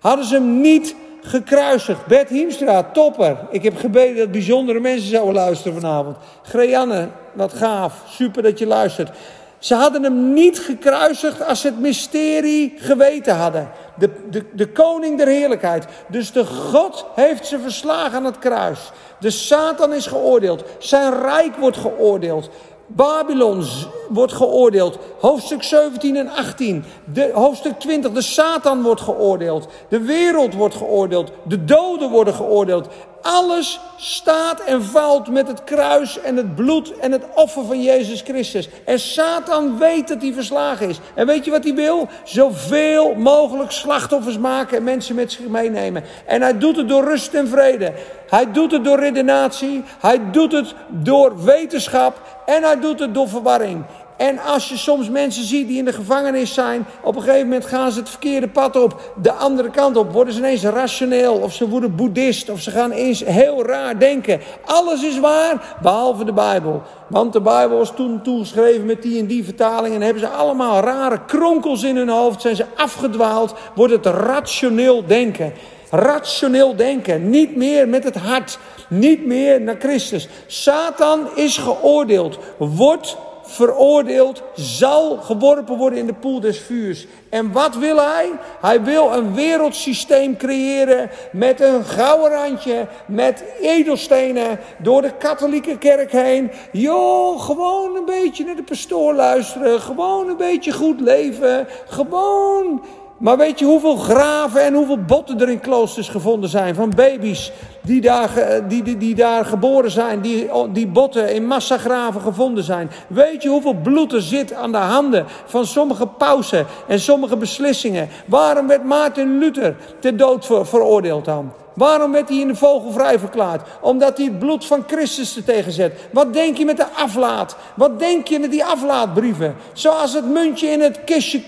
Hadden ze hem niet gekruisigd. Bert Hiemstra, topper. Ik heb gebeden dat bijzondere mensen zouden luisteren vanavond. Greanne, wat gaaf. Super dat je luistert. Ze hadden hem niet gekruisigd als ze het mysterie geweten hadden. De, de, de koning der heerlijkheid. Dus de God heeft ze verslagen aan het kruis. De Satan is geoordeeld. Zijn rijk wordt geoordeeld. Babylon wordt geoordeeld. Hoofdstuk 17 en 18. De, hoofdstuk 20. De Satan wordt geoordeeld. De wereld wordt geoordeeld. De doden worden geoordeeld. Alles staat en valt met het kruis en het bloed en het offer van Jezus Christus. En Satan weet dat hij verslagen is. En weet je wat hij wil? Zoveel mogelijk slachtoffers maken en mensen met zich meenemen. En hij doet het door rust en vrede. Hij doet het door redenatie. Hij doet het door wetenschap. En hij doet het door verwarring. En als je soms mensen ziet die in de gevangenis zijn, op een gegeven moment gaan ze het verkeerde pad op, de andere kant op, worden ze ineens rationeel, of ze worden boeddhist, of ze gaan eens heel raar denken. Alles is waar, behalve de Bijbel. Want de Bijbel was toen toegeschreven met die en die vertaling en hebben ze allemaal rare kronkels in hun hoofd, zijn ze afgedwaald, wordt het rationeel denken. Rationeel denken, niet meer met het hart, niet meer naar Christus. Satan is geoordeeld, wordt veroordeeld, zal geworpen worden in de poel des vuurs. En wat wil hij? Hij wil een wereldsysteem creëren met een gouden randje, met edelstenen, door de katholieke kerk heen. Joh, gewoon een beetje naar de pastoor luisteren, gewoon een beetje goed leven, gewoon maar weet je hoeveel graven en hoeveel botten er in kloosters gevonden zijn van baby's die daar, die, die, die daar geboren zijn, die, die botten in massagraven gevonden zijn? Weet je hoeveel bloed er zit aan de handen van sommige pausen en sommige beslissingen? Waarom werd Maarten Luther ter dood veroordeeld dan? Waarom werd hij in de vogel vrij verklaard? Omdat hij het bloed van Christus er tegenzet. Wat denk je met de aflaat? Wat denk je met die aflaatbrieven? Zoals het muntje in het kistje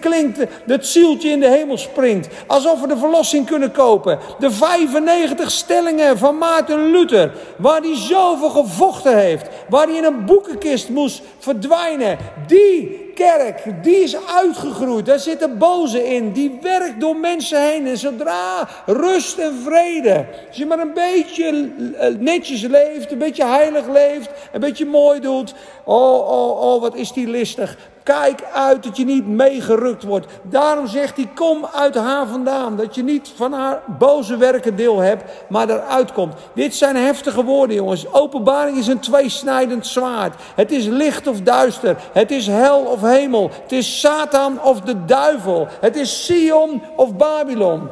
klinkt, het zieltje in de hemel springt. Alsof we de verlossing kunnen kopen. De 95 stellingen van Maarten Luther, waar hij zoveel gevochten heeft. Waar hij in een boekenkist moest verdwijnen. Die kerk, die is uitgegroeid. Daar zitten boze in. Die werkt door mensen heen. En zodra rust en vrede. Als je maar een beetje eh, netjes leeft, een beetje heilig leeft, een beetje mooi doet. Oh, oh, oh, wat is die listig. Kijk uit dat je niet meegerukt wordt. Daarom zegt hij: Kom uit haar vandaan. Dat je niet van haar boze werken deel hebt, maar eruit komt. Dit zijn heftige woorden, jongens. Openbaring is een tweesnijdend zwaard. Het is licht of duister. Het is hel of hemel. Het is Satan of de duivel. Het is Sion of Babylon.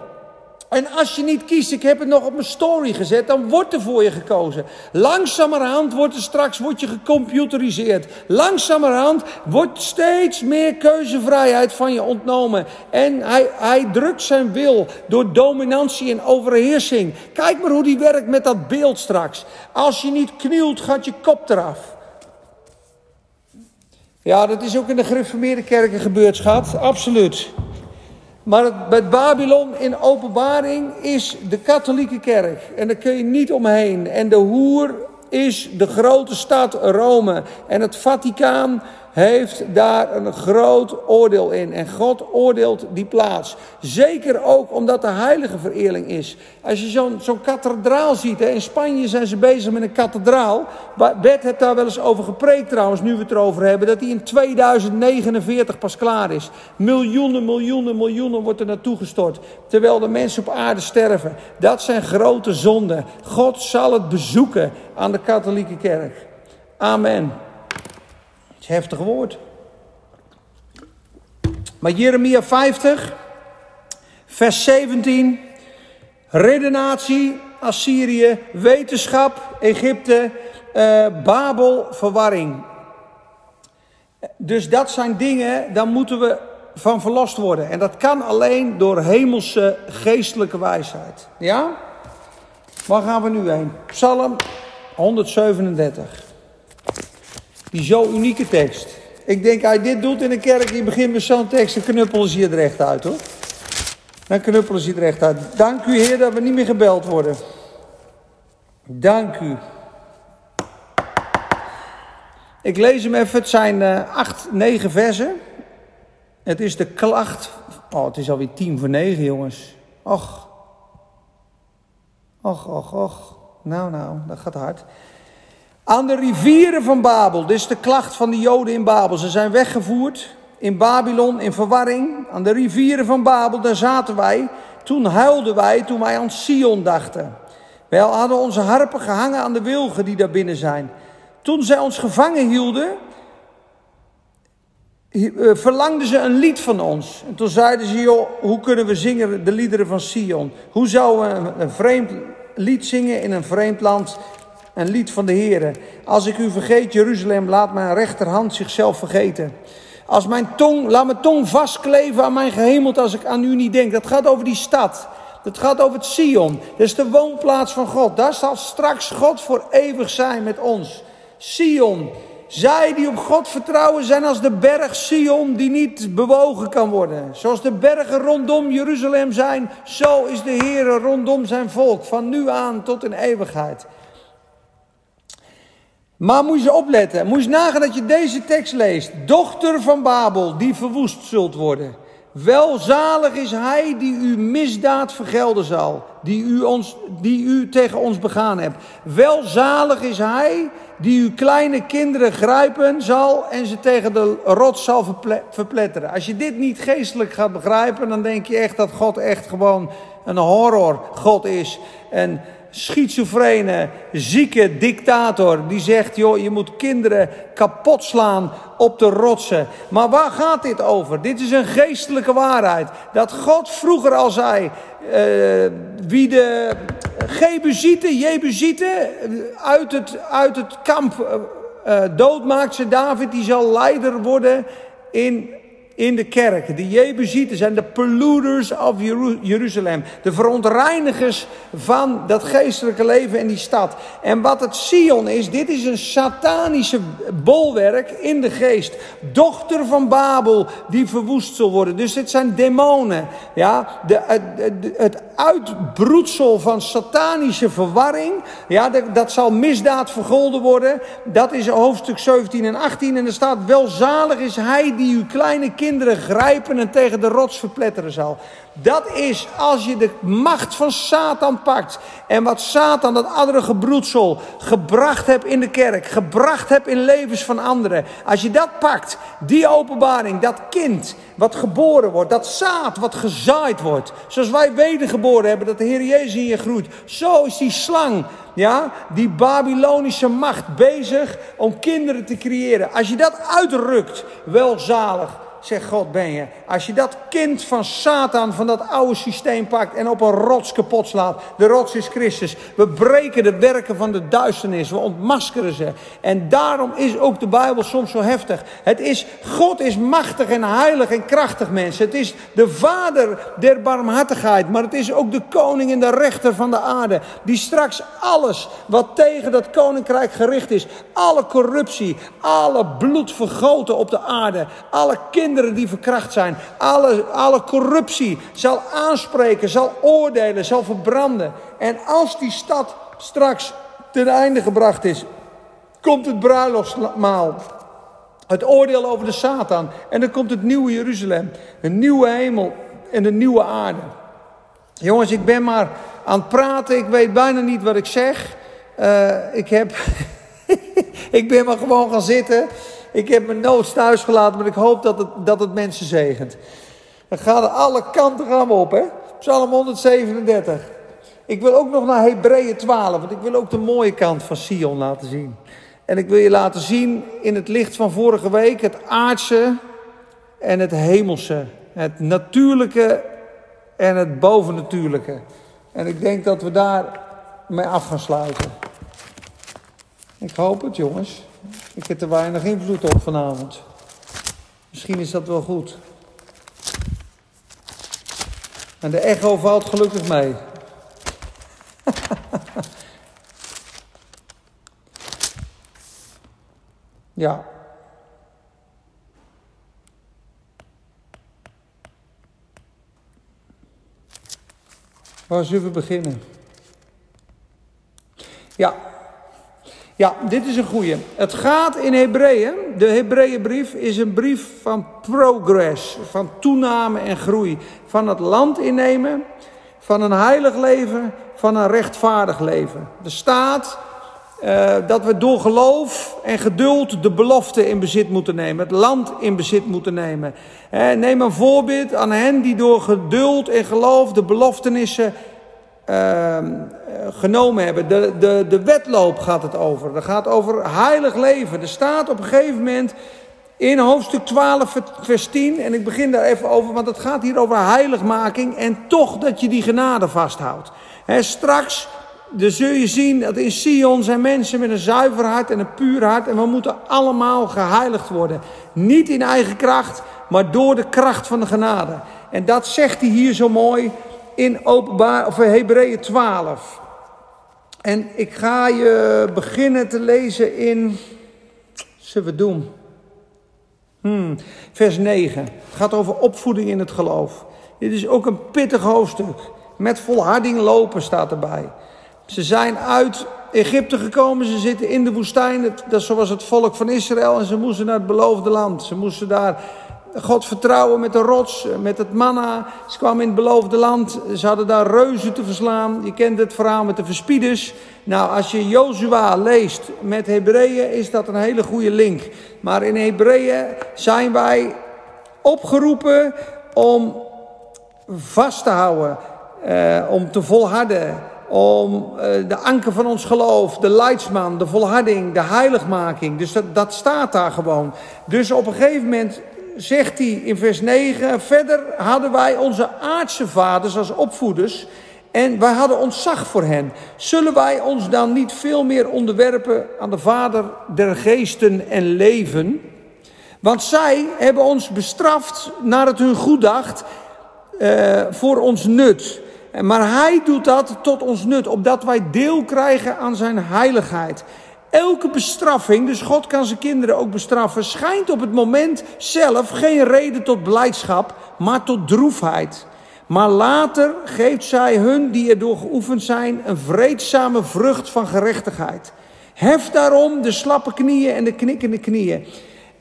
En als je niet kiest, ik heb het nog op mijn story gezet, dan wordt er voor je gekozen. Langzamerhand wordt er straks wordt je gecomputeriseerd. Langzamerhand wordt steeds meer keuzevrijheid van je ontnomen. En hij, hij drukt zijn wil door dominantie en overheersing. Kijk maar hoe die werkt met dat beeld straks. Als je niet knielt, gaat je kop eraf. Ja, dat is ook in de gereformeerde kerken gebeurd, schat. Absoluut. Maar het, Babylon in openbaring is de katholieke kerk. En daar kun je niet omheen. En de hoer is de grote stad Rome. En het Vaticaan heeft daar een groot oordeel in. En God oordeelt die plaats. Zeker ook omdat de heilige vereerling is. Als je zo'n kathedraal ziet, hè, in Spanje zijn ze bezig met een kathedraal. Bert heeft daar wel eens over gepreekt trouwens, nu we het erover hebben. Dat die in 2049 pas klaar is. Miljoenen, miljoenen, miljoenen wordt er naartoe gestort. Terwijl de mensen op aarde sterven. Dat zijn grote zonden. God zal het bezoeken aan de katholieke kerk. Amen heftig woord. Maar Jeremia 50, vers 17, redenatie, Assyrië, wetenschap, Egypte, uh, Babel, verwarring. Dus dat zijn dingen, daar moeten we van verlost worden. En dat kan alleen door hemelse geestelijke wijsheid. Ja? Waar gaan we nu heen? Psalm 137. Die zo unieke tekst. Ik denk, hij dit doet in een kerk, die begint met zo'n tekst, dan knuppelen ze hier recht uit hoor. Dan knuppelen ze hier recht uit. Dank u Heer dat we niet meer gebeld worden. Dank u. Ik lees hem even, het zijn uh, acht, negen versen. Het is de klacht. Oh, het is alweer tien voor negen, jongens. Och. Och, och, och. Nou, nou, dat gaat hard. Aan de rivieren van Babel, dit is de klacht van de Joden in Babel. Ze zijn weggevoerd in Babylon in verwarring. Aan de rivieren van Babel, daar zaten wij. Toen huilden wij, toen wij aan Sion dachten. Wij hadden onze harpen gehangen aan de wilgen die daar binnen zijn. Toen zij ons gevangen hielden, eh, verlangden ze een lied van ons. En toen zeiden ze, joh, hoe kunnen we zingen de liederen van Sion? Hoe zouden we een vreemd lied zingen in een vreemd land? Een lied van de Heer. Als ik u vergeet, Jeruzalem, laat mijn rechterhand zichzelf vergeten. Als mijn tong, laat mijn tong vastkleven aan mijn gehemeld als ik aan u niet denk. Dat gaat over die stad. Dat gaat over het Sion. Dat is de woonplaats van God. Daar zal straks God voor eeuwig zijn met ons. Sion. Zij die op God vertrouwen zijn als de berg Sion die niet bewogen kan worden. Zoals de bergen rondom Jeruzalem zijn, zo is de Heer rondom zijn volk. Van nu aan tot in eeuwigheid. Maar moet je opletten, moet je nagaan dat je deze tekst leest. Dochter van Babel, die verwoest zult worden. Welzalig is hij die uw misdaad vergelden zal, die u, ons, die u tegen ons begaan hebt. Welzalig is hij die uw kleine kinderen grijpen zal en ze tegen de rots zal verpletteren. Als je dit niet geestelijk gaat begrijpen, dan denk je echt dat God echt gewoon een horror God is. En schizofrene, zieke dictator die zegt: joh, je moet kinderen kapot slaan op de rotsen. Maar waar gaat dit over? Dit is een geestelijke waarheid. Dat God vroeger al zei: uh, wie de Gebuzieten, Jebuzieten uit het, uit het kamp uh, doodmaakt, ze David, die zal leider worden in in de kerk. De Jebusieten zijn de polluters of Jeruzalem. De verontreinigers van dat geestelijke leven in die stad. En wat het Sion is, dit is een satanische bolwerk in de geest. Dochter van Babel die verwoest zal worden. Dus dit zijn demonen. Ja, de, het, het uitbroedsel van satanische verwarring. Ja, dat, dat zal misdaad vergolden worden. Dat is hoofdstuk 17 en 18. En er staat, welzalig is hij die uw kleine kinderen kinderen grijpen en tegen de rots verpletteren zal. Dat is als je de macht van Satan pakt. En wat Satan, dat andere gebroedsel, gebracht hebt in de kerk. Gebracht hebt in levens van anderen. Als je dat pakt, die openbaring, dat kind wat geboren wordt. Dat zaad wat gezaaid wordt. Zoals wij wedergeboren hebben, dat de Heer Jezus in je groeit. Zo is die slang, ja, die Babylonische macht bezig om kinderen te creëren. Als je dat uitrukt, welzalig zegt God, ben je. Als je dat kind van Satan, van dat oude systeem pakt en op een rots kapot slaat. De rots is Christus. We breken de werken van de duisternis. We ontmaskeren ze. En daarom is ook de Bijbel soms zo heftig. Het is, God is machtig en heilig en krachtig mensen. Het is de vader der barmhartigheid. Maar het is ook de koning en de rechter van de aarde. Die straks alles wat tegen dat koninkrijk gericht is. Alle corruptie, alle bloed vergoten op de aarde. Alle kinderen die verkracht zijn. Alle, alle corruptie zal aanspreken, zal oordelen, zal verbranden. En als die stad straks ten einde gebracht is, komt het bruiloftsmaal. Het oordeel over de Satan. En dan komt het nieuwe Jeruzalem. Een nieuwe hemel en een nieuwe aarde. Jongens, ik ben maar aan het praten. Ik weet bijna niet wat ik zeg. Uh, ik heb. ik ben maar gewoon gaan zitten. Ik heb mijn nood thuis gelaten, maar ik hoop dat het, dat het mensen zegent. Dan gaan er alle kanten op, hè? Psalm 137. Ik wil ook nog naar Hebreeën 12, want ik wil ook de mooie kant van Sion laten zien. En ik wil je laten zien in het licht van vorige week het aardse en het hemelse. Het natuurlijke en het bovennatuurlijke. En ik denk dat we daar mee af gaan sluiten. Ik hoop het, jongens. Ik heb er weinig invloed op vanavond. Misschien is dat wel goed. En de echo valt gelukkig mee. ja. Waar zullen we beginnen? Ja, ja, dit is een goeie. Het gaat in Hebreeën. De Hebreeënbrief is een brief van progress, van toename en groei. Van het land innemen, van een heilig leven, van een rechtvaardig leven. Er staat Uh, dat we door geloof en geduld de belofte in bezit moeten nemen, het land in bezit moeten nemen. Neem een voorbeeld aan hen die door geduld en geloof de beloftenissen uh, genomen hebben. De, de, de wedloop gaat het over. Dat gaat over heilig leven. Er staat op een gegeven moment in hoofdstuk 12, vers 10, en ik begin daar even over, want het gaat hier over heiligmaking en toch dat je die genade vasthoudt. He, straks dan zul je zien dat in Sion zijn mensen met een zuiver hart en een puur hart. En we moeten allemaal geheiligd worden. Niet in eigen kracht, maar door de kracht van de genade. En dat zegt hij hier zo mooi in openbaar, of Hebreeën 12. En ik ga je beginnen te lezen in. Zullen we doen? Hmm, vers 9. Het gaat over opvoeding in het geloof. Dit is ook een pittig hoofdstuk. Met volharding lopen staat erbij. Ze zijn uit Egypte gekomen, ze zitten in de woestijn. Dat zoals het volk van Israël. En ze moesten naar het beloofde land. Ze moesten daar God vertrouwen met de rots, met het manna. Ze kwamen in het beloofde land. Ze hadden daar reuzen te verslaan. Je kent het verhaal met de verspieders. Nou, als je Jozua leest met Hebreeën, is dat een hele goede link. Maar in Hebreeën zijn wij opgeroepen om vast te houden, eh, om te volharden om eh, de anker van ons geloof, de leidsman, de volharding, de heiligmaking. Dus dat, dat staat daar gewoon. Dus op een gegeven moment zegt hij in vers 9: Verder hadden wij onze aardse vaders als opvoeders. En wij hadden ontzag voor hen. Zullen wij ons dan niet veel meer onderwerpen aan de Vader der geesten en leven? Want zij hebben ons bestraft naar het hun goed dacht uh, voor ons nut. Maar hij doet dat tot ons nut, opdat wij deel krijgen aan zijn heiligheid. Elke bestraffing, dus God kan zijn kinderen ook bestraffen, schijnt op het moment zelf geen reden tot blijdschap, maar tot droefheid. Maar later geeft zij hun die erdoor geoefend zijn een vreedzame vrucht van gerechtigheid. Hef daarom de slappe knieën en de knikkende knieën.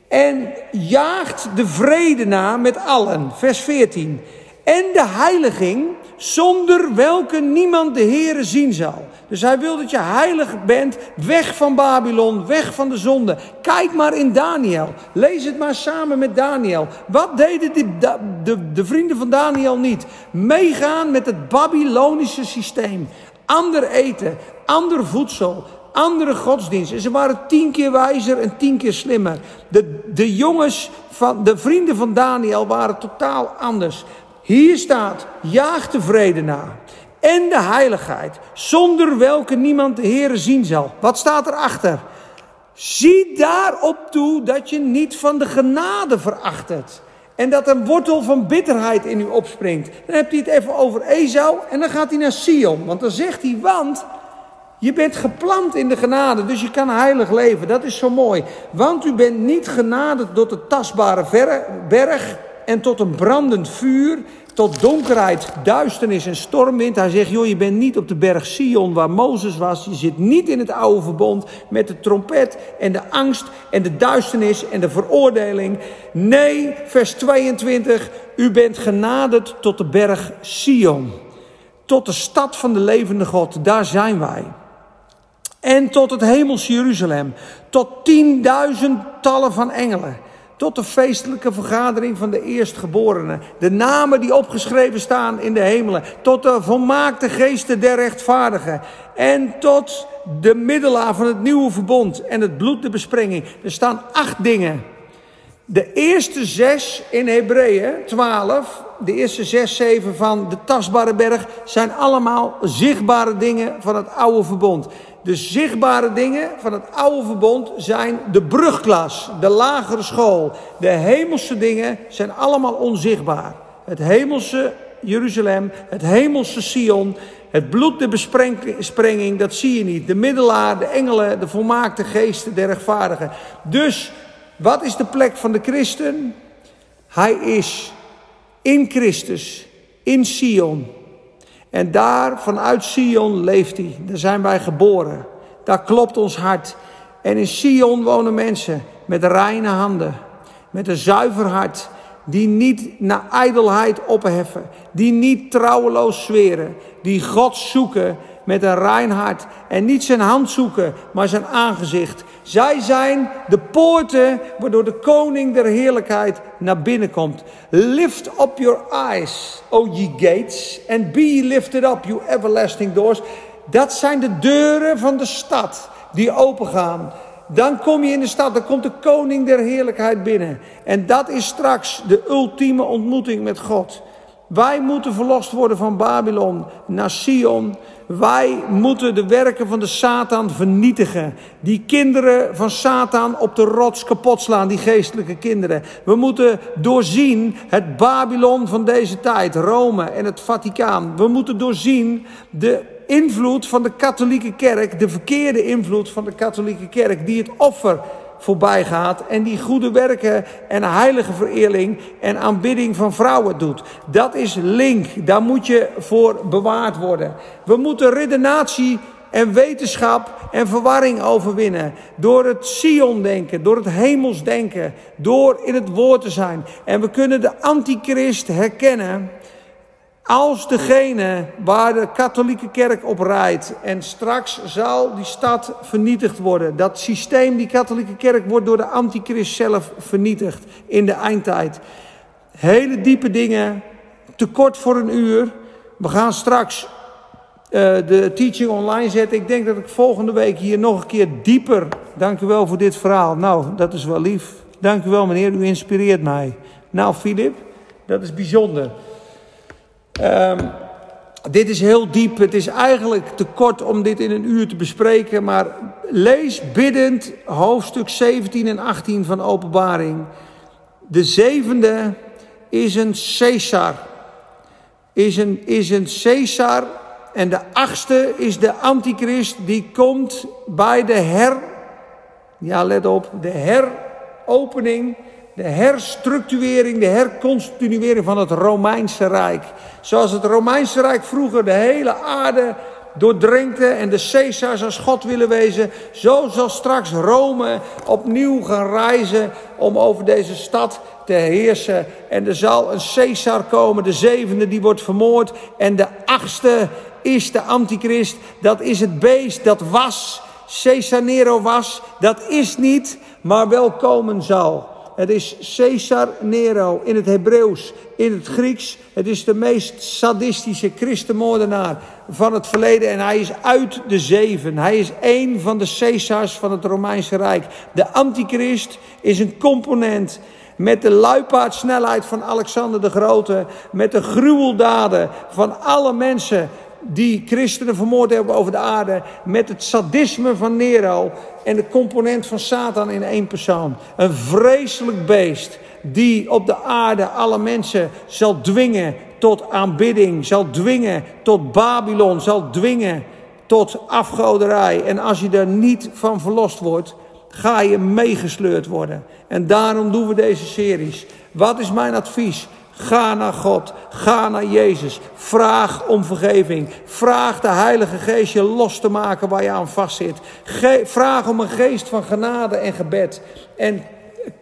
En jaagt de vrede na met allen. Vers 14. En de heiliging, zonder welke niemand de Heere zien zal. Dus hij wil dat je heilig bent, weg van Babylon, weg van de zonde. Kijk maar in Daniel. Lees het maar samen met Daniel. Wat deden de, de, de vrienden van Daniel niet? Meegaan met het Babylonische systeem. Ander eten, ander voedsel, andere godsdienst. En ze waren tien keer wijzer en tien keer slimmer. De, de jongens van de vrienden van Daniel waren totaal anders. Hier staat, jaag de vrede na en de heiligheid, zonder welke niemand de Heere zien zal. Wat staat erachter? Zie daarop toe dat je niet van de genade verachtert. En dat een wortel van bitterheid in u opspringt. Dan heb hij het even over Esau en dan gaat hij naar Sion. Want dan zegt hij, want je bent geplant in de genade, dus je kan heilig leven. Dat is zo mooi. Want u bent niet genaderd door de tastbare berg en tot een brandend vuur tot donkerheid, duisternis en stormwind. Hij zegt, joh, je bent niet op de berg Sion waar Mozes was. Je zit niet in het oude verbond met de trompet en de angst en de duisternis en de veroordeling. Nee, vers 22, u bent genaderd tot de berg Sion. Tot de stad van de levende God, daar zijn wij. En tot het hemels Jeruzalem. Tot tienduizendtallen van engelen tot de feestelijke vergadering van de eerstgeborenen. De namen die opgeschreven staan in de hemelen. Tot de volmaakte geesten der rechtvaardigen. En tot de middelaar van het nieuwe verbond en het bloed de besprenging. Er staan acht dingen. De eerste zes in Hebreeën 12, de eerste zes, zeven van de tastbare berg, zijn allemaal zichtbare dingen van het oude verbond. De zichtbare dingen van het oude verbond zijn de brugklas, de lagere school. De hemelse dingen zijn allemaal onzichtbaar. Het hemelse Jeruzalem, het hemelse Sion, het bloed, de besprenging, dat zie je niet. De middelaar, de engelen, de volmaakte geesten, de rechtvaardigen. Dus, wat is de plek van de christen? Hij is in Christus, in Sion. En daar vanuit Sion leeft hij. Daar zijn wij geboren. Daar klopt ons hart. En in Sion wonen mensen met reine handen, met een zuiver hart, die niet naar ijdelheid opheffen, die niet trouweloos zweren, die God zoeken met een rein hart en niet zijn hand zoeken, maar zijn aangezicht. Zij zijn de poorten waardoor de koning der heerlijkheid naar binnen komt. Lift up your eyes, O ye gates, and be lifted up, you everlasting doors. Dat zijn de deuren van de stad die opengaan. Dan kom je in de stad, dan komt de koning der heerlijkheid binnen. En dat is straks de ultieme ontmoeting met God. Wij moeten verlost worden van Babylon naar Sion. Wij moeten de werken van de Satan vernietigen. Die kinderen van Satan op de rots kapot slaan, die geestelijke kinderen. We moeten doorzien het Babylon van deze tijd, Rome en het Vaticaan. We moeten doorzien de invloed van de katholieke kerk, de verkeerde invloed van de katholieke kerk, die het offer voorbij gaat en die goede werken en heilige vereerling en aanbidding van vrouwen doet. Dat is link, daar moet je voor bewaard worden. We moeten redenatie en wetenschap en verwarring overwinnen. Door het Sion denken, door het hemels denken, door in het woord te zijn. En we kunnen de antichrist herkennen als degene waar de katholieke kerk op rijdt en straks zal die stad vernietigd worden. Dat systeem, die katholieke kerk, wordt door de antichrist zelf vernietigd in de eindtijd. Hele diepe dingen, te kort voor een uur. We gaan straks uh, de teaching online zetten. Ik denk dat ik volgende week hier nog een keer dieper. Dank u wel voor dit verhaal. Nou, dat is wel lief. Dank u wel, meneer. U inspireert mij. Nou, Filip, dat is bijzonder. Um, dit is heel diep. Het is eigenlijk te kort om dit in een uur te bespreken. Maar lees biddend hoofdstuk 17 en 18 van Openbaring. De zevende is een Caesar. Is een, is een Caesar. En de achtste is de antichrist. Die komt bij de her. Ja, let op. De heropening de herstructurering, de hercontinuering van het Romeinse Rijk. Zoals het Romeinse Rijk vroeger de hele aarde doordrenkte en de Caesars als God willen wezen, zo zal straks Rome opnieuw gaan reizen om over deze stad te heersen. En er zal een Caesar komen, de zevende die wordt vermoord en de achtste is de antichrist. Dat is het beest dat was, Caesar Nero was, dat is niet, maar wel komen zal. Het is Caesar Nero in het Hebreeuws, in het Grieks. Het is de meest sadistische christenmoordenaar van het verleden. En hij is uit de zeven. Hij is één van de Caesars van het Romeinse Rijk. De antichrist is een component met de luipaardsnelheid van Alexander de Grote, met de gruweldaden van alle mensen die christenen vermoord hebben over de aarde, met het sadisme van Nero en de component van Satan in één persoon. Een vreselijk beest die op de aarde alle mensen zal dwingen tot aanbidding, zal dwingen tot Babylon, zal dwingen tot afgoderij. En als je daar niet van verlost wordt, ga je meegesleurd worden. En daarom doen we deze series. Wat is mijn advies? Ga naar God. Ga naar Jezus. Vraag om vergeving. Vraag de Heilige Geest je los te maken waar je aan vastzit. Ge vraag om een geest van genade en gebed. En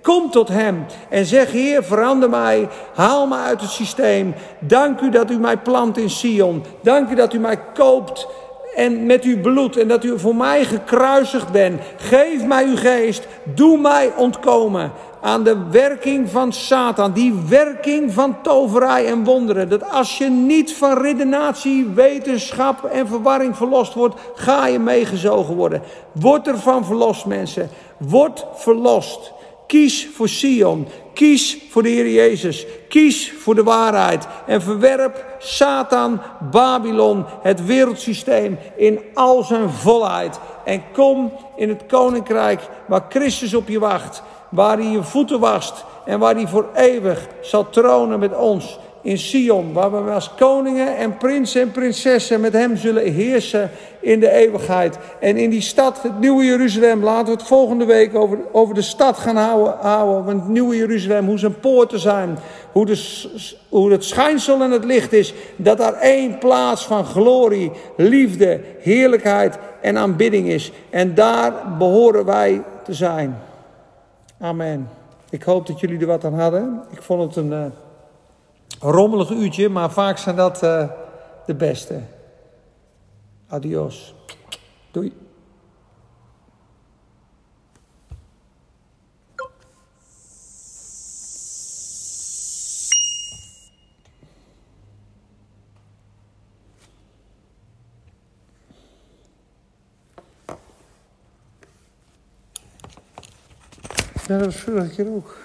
kom tot Hem en zeg: Heer, verander mij. Haal me uit het systeem. Dank u dat u mij plant in Sion. Dank u dat u mij koopt en met uw bloed en dat u voor mij gekruisigd bent. Geef mij uw geest. Doe mij ontkomen aan de werking van Satan, die werking van toverij en wonderen. Dat als je niet van redenatie, wetenschap en verwarring verlost wordt, ga je meegezogen worden. Word ervan verlost, mensen. Word verlost. Kies voor Sion. Kies voor de Heer Jezus. Kies voor de waarheid. En verwerp Satan, Babylon, het wereldsysteem in al zijn volheid. En kom in het koninkrijk waar Christus op je wacht waar hij je voeten wast en waar hij voor eeuwig zal tronen met ons in Sion, waar we als koningen en prinsen en prinsessen met hem zullen heersen in de eeuwigheid. En in die stad, het nieuwe Jeruzalem, laten we het volgende week over, over de stad gaan houden, houden. Want het nieuwe Jeruzalem, hoe zijn poorten zijn, hoe, de, hoe het schijnsel en het licht is. Dat daar één plaats van glorie, liefde, heerlijkheid en aanbidding is. En daar behoren wij te zijn. Amen. Ik hoop dat jullie er wat aan hadden. Ik vond het een uh, rommelig uurtje, maar vaak zijn dat uh, de beste. Adios. Doei. Ja, dat is vorige keer ook.